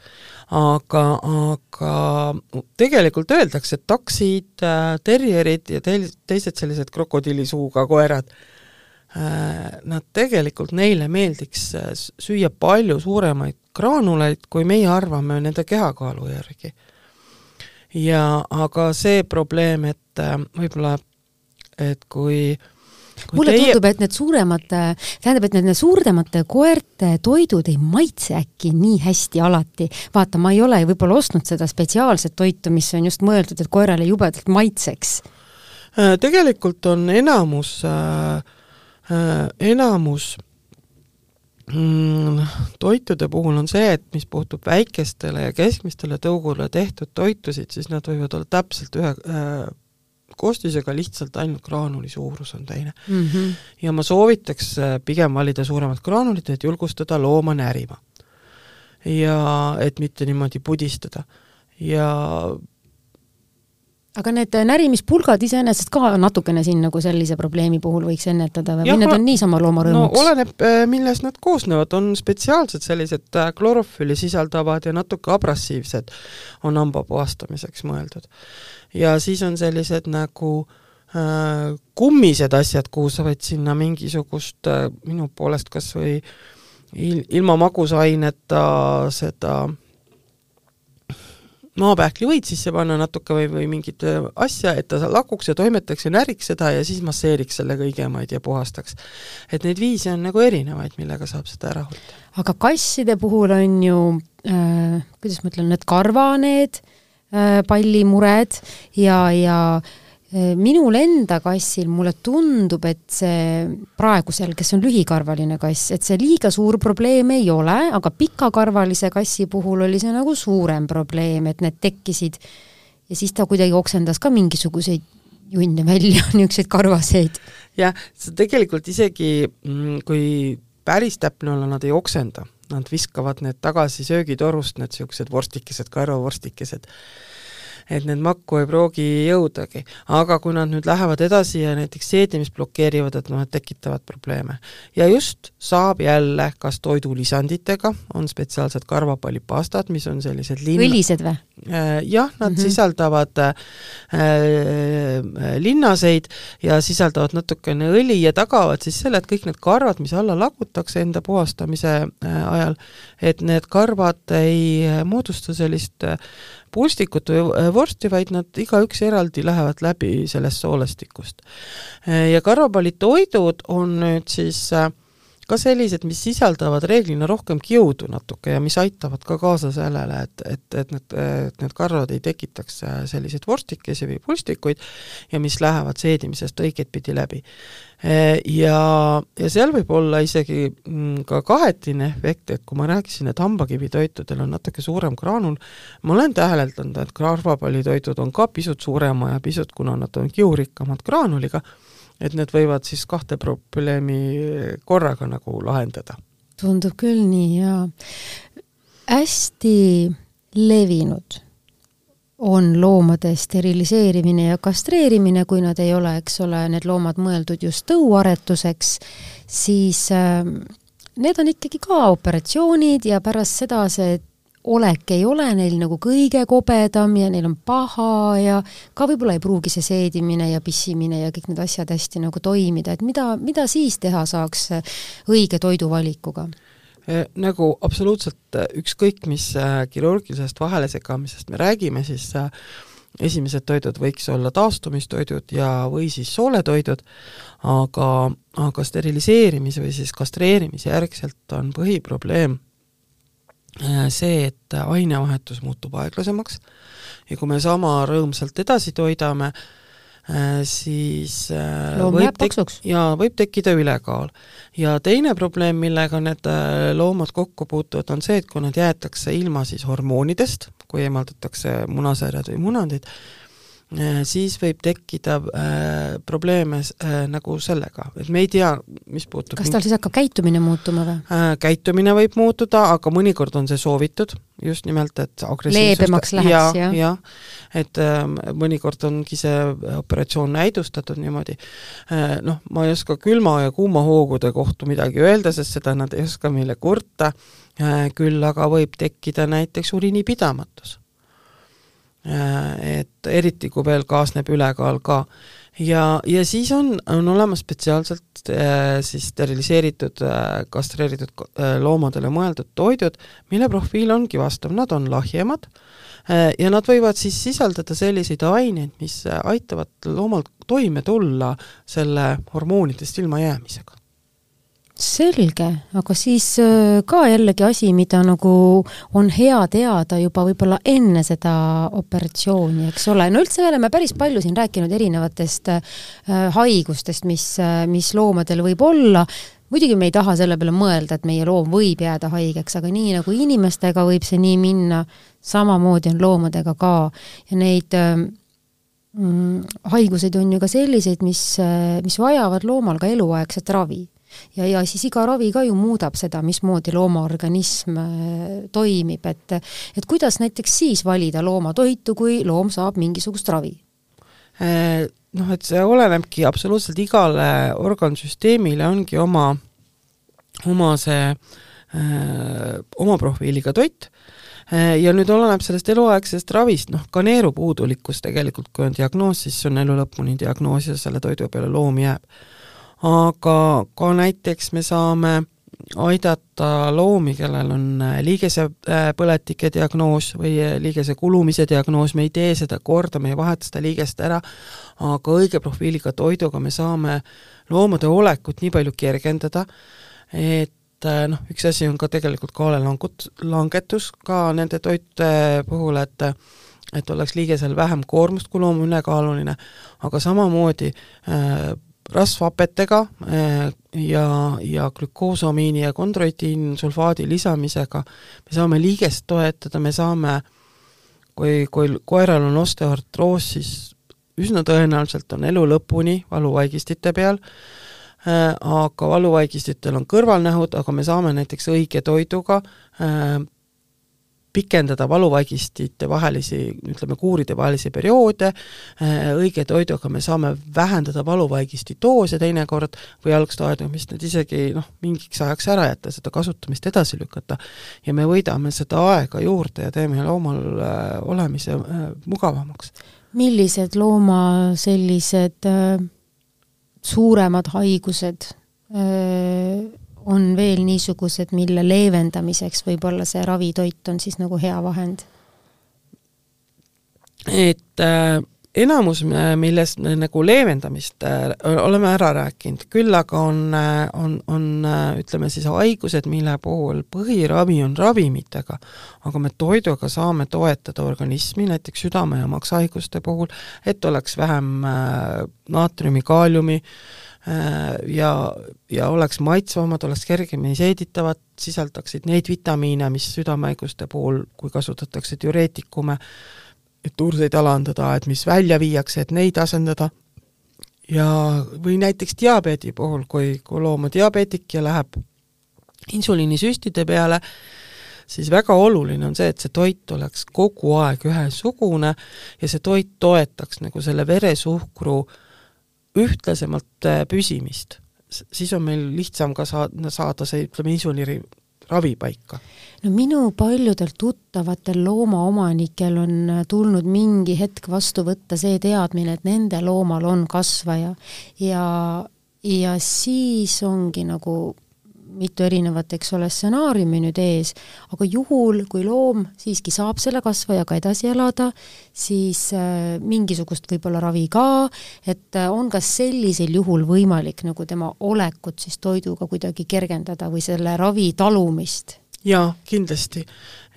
[SPEAKER 3] aga, aga tegelikult öeldakse, et taksid, terjerid ja teil-, teised sellised krokodillisuuga koerad, äh, nad tegelikult, neile meeldiks äh, süüa palju suuremaid graanuleid, kui meie arvame nende kehakaalu järgi. ja aga see probleem, et äh, võib-olla et kui
[SPEAKER 2] Kui mulle teie... tundub, et need suuremate, tähendab, et need suuremate koerte toidud ei maitse äkki nii hästi alati. vaata, ma ei ole võib-olla ostnud seda spetsiaalset toitu, mis on just mõeldud, et koerale jubedalt maitseks.
[SPEAKER 3] Äh, tegelikult on enamus äh,, äh, enamus mm, toitude puhul on see, et mis puutub väikestele ja keskmistele tõugule tehtud toitusid, siis nad võivad olla täpselt ühe äh, koostisega lihtsalt ainult graanuli suurus on teine mm. -hmm. ja ma soovitaks äh, pigem valida suuremat graanulit, et julgustada looma närima. ja et mitte niimoodi pudistada ja
[SPEAKER 2] aga need närimispulgad iseenesest ka natukene siin nagu sellise probleemi puhul võiks ennetada või, või need on niisama loomarõõmuks?
[SPEAKER 3] no oleneb, äh, millest nad koosnevad, on spetsiaalsed sellised äh, klorofülli sisaldavad ja natuke abrassiivsed on hamba puhastamiseks mõeldud. Ja siis on sellised nagu äh, kummised asjad, kuhu sa võid sinna mingisugust äh, minu poolest kas või il-, ilma magusaineta seda maapähkli võid sisse panna natuke või, või mingit äh, asja, et ta lakuks ja toimetaks ja näriks seda ja siis masseeriks selle kõigemaid ja puhastaks. et neid viise on nagu erinevaid, millega saab seda ära hoida.
[SPEAKER 2] aga kasside puhul on ju äh,, kuidas ma ütlen, need karvaned äh,, pallimured ja, ja minul enda kassil mulle tundub, et see praegusel, kes on lühikarvaline kass, et see liiga suur probleem ei ole, aga pikakarvalise kassi puhul oli see nagu suurem probleem, et need tekkisid. Ja siis ta kuidagi oksendas ka mingisuguseid junne välja, niisuguseid karvaseid.
[SPEAKER 3] jah, tegelikult isegi, mm, kui päris täpne olla, nad ei oksenda, nad viskavad need tagasi söögitorust, need niisugused vorstikesed, karvavorstikesed et need makku ei pruugi jõudagi. aga kui nad nüüd lähevad edasi ja näiteks seedimist blokeerivad, et noh, et tekitavad probleeme. ja just saab jälle kas toidulisanditega, on spetsiaalsed karvapallipastad, mis on sellised linna...
[SPEAKER 2] õlised või?
[SPEAKER 3] Äh, jah, nad mm -hmm. sisaldavad äh, äh, linnaseid ja sisaldavad natukene õli ja tagavad siis selle, et kõik need karvad, mis alla lagutakse enda puhastamise äh, ajal, et need karvad ei moodusta sellist purstikut või äh, vorsti, vaid nad igaüks eraldi lähevad läbi sellest soolestikust. Äh, ja karvapallitoidud on nüüd siis äh, ka sellised, mis sisaldavad reeglina rohkem kiudu natuke ja mis aitavad ka kaasa sellele, et, et, et need, et need karvad ei tekitaks selliseid vorstikesi või pulstikuid ja mis lähevad seedimisest õiget pidi läbi. Ja, ja seal võib olla isegi mm, ka kahetine efekt, et kui ma rääkisin, et hambakivitoitudel on natuke suurem graanul, ma olen täheldanud, et karvapallitoitud on ka pisut suurema ja pisut, kuna nad on kiurikkamad graanuliga, et need võivad siis kahte probleemi korraga nagu lahendada.
[SPEAKER 2] tundub küll nii, jaa. hästi levinud on loomade steriliseerimine ja kastreerimine, kui nad ei ole, eks ole, need loomad mõeldud just tõuaretuseks, siis äh, need on ikkagi ka operatsioonid ja pärast seda see olek ei ole neil nagu kõige kobedam ja neil on paha ja ka võib-olla ei pruugi see seedimine ja pissimine ja kõik need asjad hästi nagu toimida, et mida, mida siis teha saaks õige toiduvalikuga?
[SPEAKER 3] Eh, nagu absoluutselt eh, ükskõik, mis eh, kirurgilisest vahelesegamisest me räägime, siis esimesed toidud võiks olla taastumistoidud ja, või siis sooletoidud, aga, aga steriliseerimise või siis kastreerimise järgselt on põhiprobleem Äh, see, et ainevahetus muutub aeglasemaks. Ja kui me sama rõõmsalt edasi toidame, äh, siis
[SPEAKER 2] äh, loom võib tek-,
[SPEAKER 3] jaa, võib tekkida ülekaal. ja teine probleem, millega need loomad kokku puutuvad, on see, et kui nad jäetakse ilma siis hormoonidest, kui eemaldatakse munasarjad või munandid, Äh, siis võib tekkida äh, probleeme äh, nagu sellega, et me ei tea, mis puutub
[SPEAKER 2] kas tal siis hakkab käitumine muutuma või?
[SPEAKER 3] Äh,? Käitumine võib muutuda, aga mõnikord on see soovitud, just nimelt, et
[SPEAKER 2] leebemaks läheks ja,, jah.
[SPEAKER 3] ja,? et äh, mõnikord ongi see operatsioon näidustatud niimoodi. Äh,, noh, ma ei oska külma ja kuuma hoogude kohta midagi öelda, sest seda nad ei oska meile kurta. Äh,, küll aga võib tekkida näiteks uriinipidamatus Äh, et eriti, kui veel kaasneb ülekaal ka. ja, ja siis on, on olemas spetsiaalselt äh, siis steriliseeritud äh,, kastreeritud äh, loomadele mõeldud toidud, mille profiil ongi vastav, nad on lahjemad äh, ja nad võivad siis sisaldada selliseid aineid, mis aitavad loomal toime tulla selle hormoonidest ilmajäämisega
[SPEAKER 2] selge, aga siis äh, ka jällegi asi, mida nagu on hea teada juba võib-olla enne seda operatsiooni, eks ole, no üldse me oleme päris palju siin rääkinud erinevatest äh, haigustest, mis, äh, mis loomadel võib olla, muidugi me ei taha selle peale mõelda, et meie loom võib jääda haigeks, aga nii nagu inimestega võib see nii minna, samamoodi on loomadega ka. Ja neid mm, haiguseid on ju ka selliseid, mis, mis vajavad loomal ka eluaegset ravi ja, ja siis iga ravi ka ju muudab seda, mismoodi loomaorganism äh, toimib, et et kuidas näiteks siis valida loomatoitu, kui loom saab mingisugust ravi?
[SPEAKER 3] Äh, noh, et see olenebki absoluutselt igale organsüsteemile ongi oma, oma see öö, äh, oma profiiliga toit ja nüüd oleneb sellest eluaegsest ravist, noh, ka neerupuudulikkus tegelikult, kui on diagnoos, siis on elu lõpuni diagnoos ja selle toidu peale loom jääb aga ka näiteks me saame aidata loomi, kellel on äh, liigesepõletike äh, diagnoos või äh, liigese kulumise diagnoos, me ei tee seda korda, me ei vaheta seda liigest ära, aga õige profiiliga toiduga me saame loomade olekut nii palju kergendada, et noh, üks asi on ka tegelikult kaalelangut-, langetus ka nende toitude puhul, et et oleks liigesel vähem koormust, kui loom on ülekaaluline, aga samamoodi äh, rasvhapetega äh, ja, ja glükoosamiini ja kondroitiinsulfaadi lisamisega. Me saame liigest toetada, me saame, kui, kui koeral on osteoartroos, siis üsna tõenäoliselt on elu lõpuni valuvaigistite peal äh,, aga valuvaigistitel on kõrvalnähud, aga me saame näiteks õige toiduga äh, pikendada valuvaigistite vahelisi, ütleme, kuuride vahelisi perioode, äh, õige toiduga me saame vähendada valuvaigisti doose teinekord või algstaadiumist need isegi noh, mingiks ajaks ära jätta, seda kasutamist edasi lükata. ja me võidame seda aega juurde ja teeme loomal äh, olemise äh, mugavamaks.
[SPEAKER 2] millised looma sellised suuremad haigused äh, on veel niisugused, mille leevendamiseks võib-olla see ravitoit on siis nagu hea vahend?
[SPEAKER 3] et äh, enamus, millest me nagu leevendamist äh, oleme ära rääkinud, küll aga on äh,, on, on äh, ütleme siis haigused, mille puhul põhiravi on ravimitega, aga me toiduga saame toetada organismi, näiteks südame- ja makshaiguste puhul, et oleks vähem äh, naatriumi, kaaliumi äh, Äh, ja, ja oleks maitsvamad, oleks kergemini seeditavad, sisaldaksid neid vitamiine, mis südamehaiguste puhul, kui kasutatakse diureetikume, et turseid alandada, et mis välja viiakse, et neid asendada, ja või näiteks diabeedi puhul, kui, kui loom on diabeetik ja läheb insuliinisüstide peale, siis väga oluline on see, et see toit oleks kogu aeg ühesugune ja see toit toetaks nagu selle veresuhkru äh, ühtlasemalt äh, püsimist, siis on meil lihtsam ka saada, saada see, ütleme, insuliini ravi paika.
[SPEAKER 2] no minu paljudel tuttavatel loomaomanikel on äh, tulnud mingi hetk vastu võtta see teadmine, et nende loomal on kasvaja ja, ja siis ongi nagu mitu erinevat, eks ole, stsenaariumi nüüd ees, aga juhul, kui loom siiski saab selle kasvajaga edasi elada, siis äh, mingisugust võib-olla ravi ka, et äh, on ka sellisel juhul võimalik nagu tema olekut siis toiduga kuidagi kergendada või selle ravi talumist?
[SPEAKER 3] jaa, kindlasti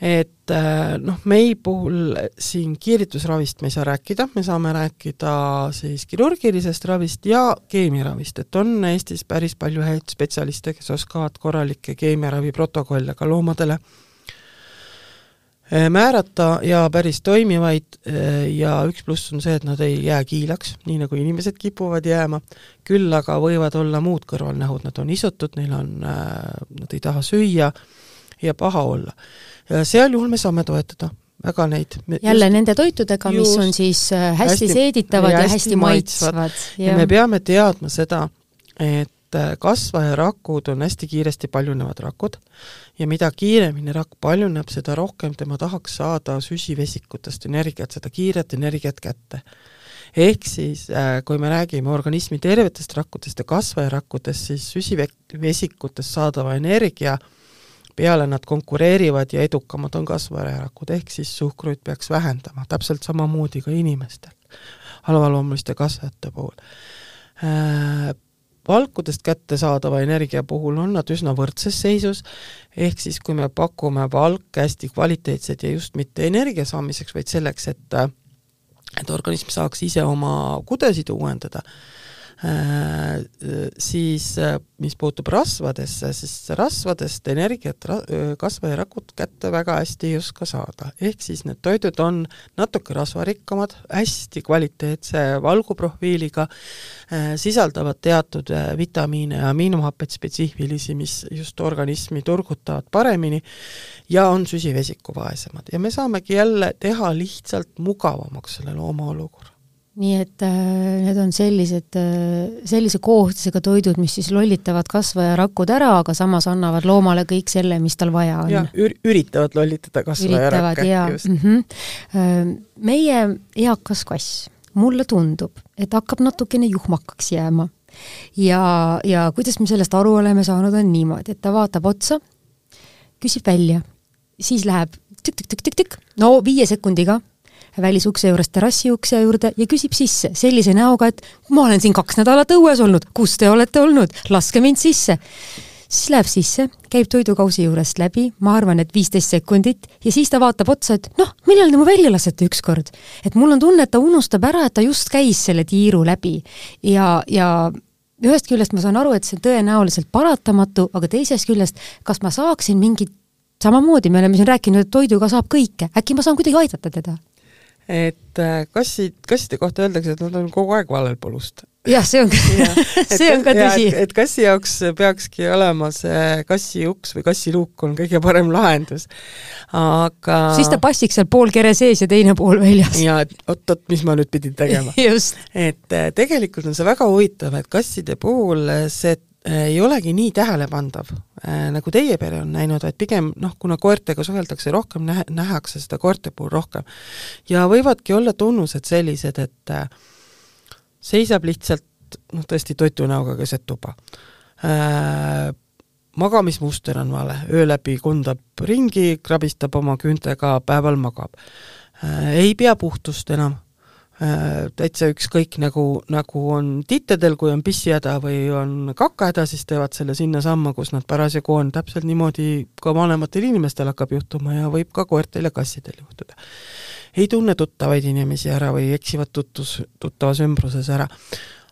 [SPEAKER 3] et äh, noh, mei puhul siin kiiritusravist me ei saa rääkida, me saame rääkida siis kirurgilisest ravist ja keemiaravist, et on Eestis päris palju häid spetsialiste, kes oskavad korralikke keemiaravi protokolle ka loomadele äh, määrata ja päris toimivaid äh, ja üks pluss on see, et nad ei jää kiilaks, nii nagu inimesed kipuvad jääma, küll aga võivad olla muud kõrvalnähud, nad on isutud, neil on, nad ei taha süüa ja paha olla. Ja seal juhul me saame toetada väga neid.
[SPEAKER 2] jälle just, nende toitudega, mis on siis äh, hästi, hästi seeditavad ja hästi, hästi maitsvad, maitsvad..
[SPEAKER 3] ja me peame teadma seda, et äh, kasvajarakud on hästi kiiresti paljunevad rakud. Ja mida kiiremini rakk paljuneb, seda rohkem tema tahaks saada süsivesikutest energiat, seda kiiret energiat kätte. ehk siis äh, kui me räägime organismi tervetest rakkudest ja kasvajarakkudest, siis süsivesikutest saadava energia äh, peale nad konkureerivad ja edukamad on kasvajarakud, ehk siis suhkruid peaks vähendama, täpselt samamoodi ka inimestel, halvaloomuliste kasvajate puhul. Äh, valkudest kättesaadava energia puhul on nad üsna võrdses seisus, ehk siis kui me pakume valke hästi kvaliteetset ja just mitte energia saamiseks, vaid selleks, et et organism saaks ise oma kudesid uuendada, Äh, siis äh, mis puutub rasvadesse, siis rasvadest energiat ra-, kasvajarakud kätte väga hästi ei oska saada. ehk siis need toidud on natuke rasvarikkamad, hästi kvaliteetse valguprofiiliga, äh, sisaldavad teatud vitamiine ja aminohappeid spetsiifilisi, mis just organismi turgutavad paremini ja on süsivesikuvaesemad ja me saamegi jälle teha lihtsalt mugavamaks selle looma olukorra
[SPEAKER 2] nii et äh, need on sellised äh,, sellise koostisega toidud, mis siis lollitavad kasvajarakud ära, aga samas annavad loomale kõik selle, mis tal vaja on.
[SPEAKER 3] jah, üritavad lollitada kasvajarakke,
[SPEAKER 2] just mm. -hmm. meie eakas kass, mulle tundub, et hakkab natukene juhmakaks jääma. ja, ja kuidas me sellest aru oleme saanud, on niimoodi, et ta vaatab otsa, küsib välja, siis läheb tükk-tükk-tükk-tükk, no viie sekundiga välisukse juurest terrassi ukse juurde ja küsib sisse sellise näoga, et ma olen siin kaks nädalat õues olnud, kus te olete olnud, laske mind sisse. siis läheb sisse, käib toidukausi juurest läbi, ma arvan, et viisteist sekundit ja siis ta vaatab otsa, et noh, millal te mu välja lasete ükskord. et mul on tunne, et ta unustab ära, et ta just käis selle tiiru läbi ja, ja ühest küljest ma saan aru, et see on tõenäoliselt paratamatu, aga teisest küljest, kas ma saaksin mingit, samamoodi me oleme siin rääkinud, et toiduga saab kõike, äkki ma saan kuidagi aidata teda?
[SPEAKER 3] Et äh, kassid, kasside kohta öeldakse, et nad on kogu aeg valel polust?
[SPEAKER 2] Jah, see on see on ka tõsi.
[SPEAKER 3] et kassi jaoks peakski olema see kassi uks või kassiluuk on kõige parem lahendus, aga
[SPEAKER 2] siis ta passiks seal pool kere sees ja teine pool väljas.
[SPEAKER 3] ja et oot-oot, mis ma nüüd pidin tegema? Et äh, tegelikult on see väga huvitav, et kasside puhul see äh, ei olegi nii tähelepandav, äh, nagu teie pere on näinud, vaid pigem noh, kuna koertega suheldakse rohkem, nähe, nähakse seda koerte puhul rohkem. ja võivadki olla tunnused sellised, et seisab lihtsalt noh, tõesti toitu näoga keset tuba äh,. magamismuster on vale, öö läbi kundab ringi, krabistab oma küüntega, päeval magab äh,. ei pea puhtust enam äh,, täitsa ükskõik, nagu, nagu on tittedel, kui on pissihäda või on kakahäda, siis teevad selle sinnasamma, kus nad parasjagu on, täpselt niimoodi ka vanematel inimestel hakkab juhtuma ja võib ka koertel ja kassidel juhtuda ei tunne tuttavaid inimesi ära või eksivad tutvus, tuttavas ümbruses ära.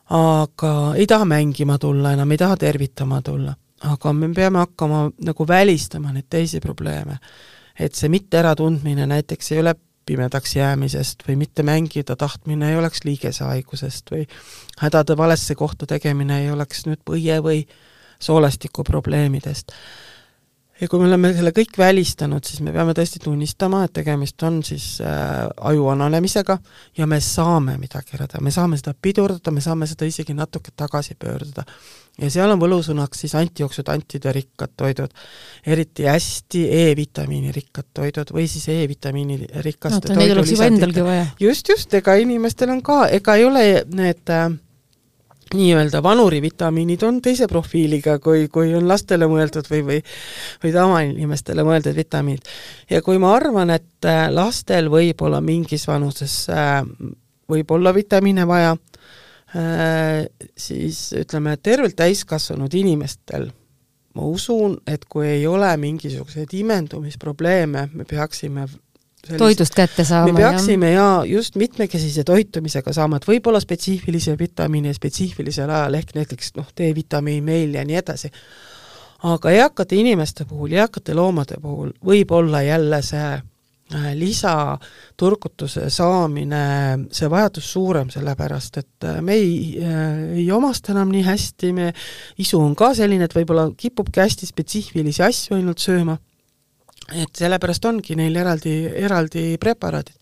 [SPEAKER 3] aga ei taha mängima tulla enam, ei taha tervitama tulla. aga me peame hakkama nagu välistama neid teisi probleeme. et see mitte äratundmine näiteks ei ole pimedaks jäämisest või mitte mängida tahtmine ei oleks liigesehaigusest või hädade valesse kohta tegemine ei oleks nüüd põie või soolestiku probleemidest ja kui me oleme selle kõik välistanud, siis me peame tõesti tunnistama, et tegemist on siis äh, aju vananemisega ja me saame midagi ära teha, me saame seda pidurdada, me saame seda isegi natuke tagasi pöörduda. Ja seal on võlusõnaks siis antijooksutantide rikkad toidud, eriti hästi E-vitamiini rikkad toidud või siis E-vitamiini rikaste
[SPEAKER 2] no, vaja.
[SPEAKER 3] just, just, ega inimestel on ka, ega ei ole need äh, nii-öelda vanurivitamiinid on teise profiiliga, kui, kui on lastele mõeldud või, või või tavainimestele mõeldud vitamiinid. ja kui ma arvan, et äh, lastel võib olla mingis vanuses äh,, võib olla vitamiine vaja siis ütleme, tervelt täiskasvanud inimestel ma usun, et kui ei ole mingisuguseid imendumisprobleeme, me peaksime
[SPEAKER 2] sellist, toidust kätte saama.
[SPEAKER 3] me peaksime ja just mitmekesise toitumisega saama, et võib-olla spetsiifilise vitamiini ja spetsiifilisel ajal ehk näiteks noh, D-vitamiin meil ja nii edasi, aga eakate inimeste puhul, eakate loomade puhul võib olla jälle see äh, lisaturgutuse saamine, see vajadus suurem, sellepärast et äh, me ei, äh, ei omasta enam nii hästi, me, isu on ka selline, et võib-olla kipubki hästi spetsiifilisi asju ainult sööma et sellepärast ongi neil eraldi, eraldi preparaadid.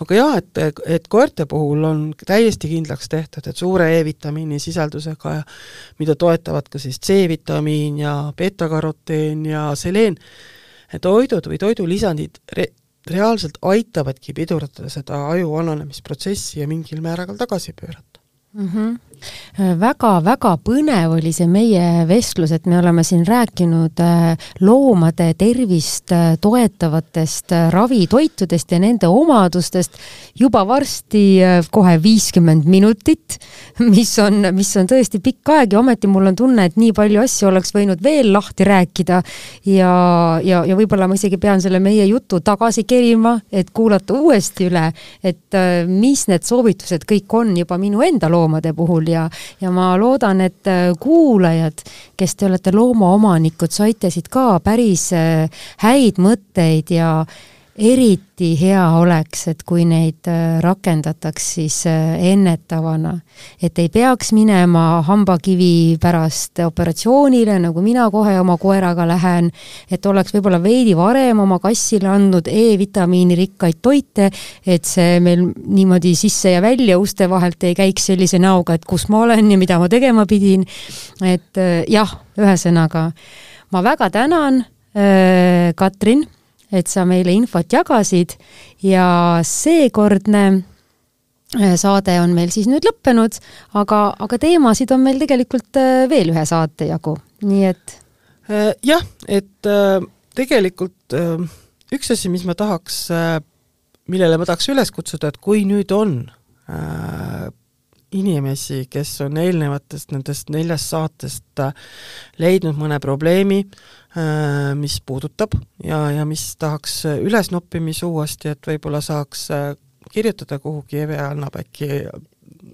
[SPEAKER 3] aga jah, et, et koerte puhul on täiesti kindlaks tehtud, et suure E-vitamiini sisaldusega mida toetavad ka siis C-vitamiin ja beeta-karoteen ja seleen, toidud või toidulisandid re-, reaalselt aitavadki pidurdada seda aju vananemisprotsessi ja mingil määral tagasi pöörata
[SPEAKER 2] mm. -hmm väga-väga põnev oli see meie vestlus, et me oleme siin rääkinud äh, loomade tervist äh, toetavatest äh, ravitoitudest ja nende omadustest juba varsti kohe viiskümmend minutit, mis on, mis on tõesti pikk aeg ja ometi mul on tunne, et nii palju asju oleks võinud veel lahti rääkida. Ja, ja, ja võib-olla ma isegi pean selle meie jutu tagasi kerima, et kuulata uuesti üle, et mis need soovitused kõik on juba minu enda loomade puhul ja, ja ma loodan, et äh, kuulajad, kes te olete loomaomanikud, saite siit ka päris äh, häid mõtteid ja eriti hea oleks, et kui neid äh, rakendataks siis äh, ennetavana. et ei peaks minema hambakivi pärast operatsioonile, nagu mina kohe oma koeraga lähen, et oleks võib-olla veidi varem oma kassile andnud E-vitamiini rikkaid toite, et see meil niimoodi sisse ja välja uste vahelt ei käiks sellise näoga, et kus ma olen ja mida ma tegema pidin. et äh, jah, ühesõnaga ma väga tänan Katrin et sa meile infot jagasid. Ja seekordne äh, saade on meil siis nüüd lõppenud, aga, aga teemasid on meil tegelikult äh, veel ühe saate jagu, nii et
[SPEAKER 3] äh, jah, et tegelikult üks asi, mis ma tahaks, millele ma tahaks üles kutsuda, et kui nüüd on inimesi, kes on eelnevatest nendest neljast saatest leidnud mõne probleemi, äh, mis puudutab ja, ja mis tahaks ülesnoppimise uuesti, et võib-olla saaks kirjutada kuhugi, Eve annab äkki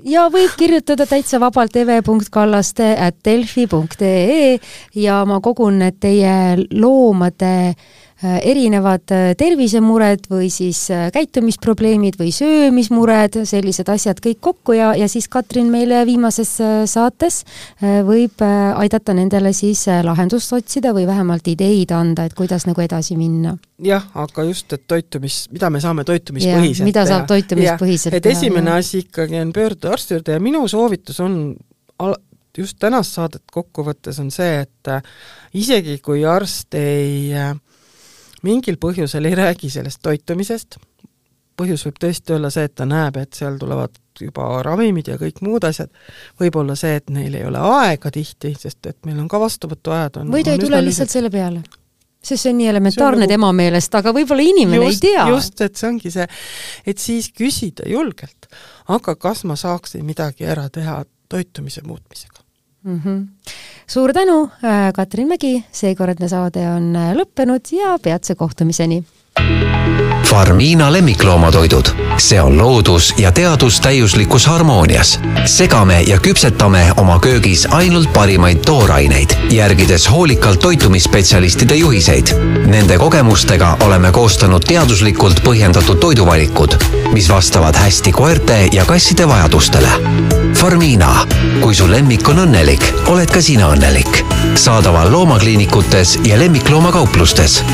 [SPEAKER 2] ja võib kirjutada täitsa vabalt eve.kallaste at delfi.ee ja ma kogun teie loomade äh, Äh, erinevad äh, tervisemured või siis äh, käitumisprobleemid või söömismured, sellised asjad kõik kokku ja, ja siis Katrin meile viimases saates võib aidata nendele siis lahendust otsida või vähemalt ideid anda, et kuidas nagu edasi minna.
[SPEAKER 3] jah, aga just, et toitumis, mida me saame toitumispõhiselt
[SPEAKER 2] mida saab toitumispõhiselt
[SPEAKER 3] teha. et esimene ja. asi ikkagi on pöörduda arsti juurde ja minu soovitus on al-, just tänast saadet kokku võttes on see, et isegi kui arst ei äh, mingil põhjusel ei räägi sellest toitumisest, põhjus võib tõesti olla see, et ta näeb, et seal tulevad juba ravimid ja kõik muud asjad, võib-olla see, et neil ei ole aega tihti, sest et meil on ka vastuvõtuajad on
[SPEAKER 2] või ta ei tule lihtsalt selle peale. Sest see on nii elementaarne on nagu... tema meelest, aga võib-olla inimene just, ei tea.
[SPEAKER 3] just, et see ongi see, et siis küsida julgelt, aga kas ma saaksin midagi ära teha toitumise muutmisega
[SPEAKER 2] mm. -hmm suur tänu, äh, Katrin Mägi, seekordne saade on äh, lõppenud ja peatse kohtumiseni!
[SPEAKER 1] Farmiina lemmikloomatoidud, see on loodus ja teadus täiuslikus harmoonias. segame ja küpsetame oma köögis ainult parimaid tooraineid, järgides hoolikalt toitumisspetsialistide juhiseid. Nende kogemustega oleme koostanud teaduslikult põhjendatud toiduvalikud, mis vastavad hästi koerte ja kasside vajadustele. Farmiina, kui su lemmik on õnnelik, oled ka sina õnnelik. saadaval loomakliinikutes ja lemmikloomakauplustest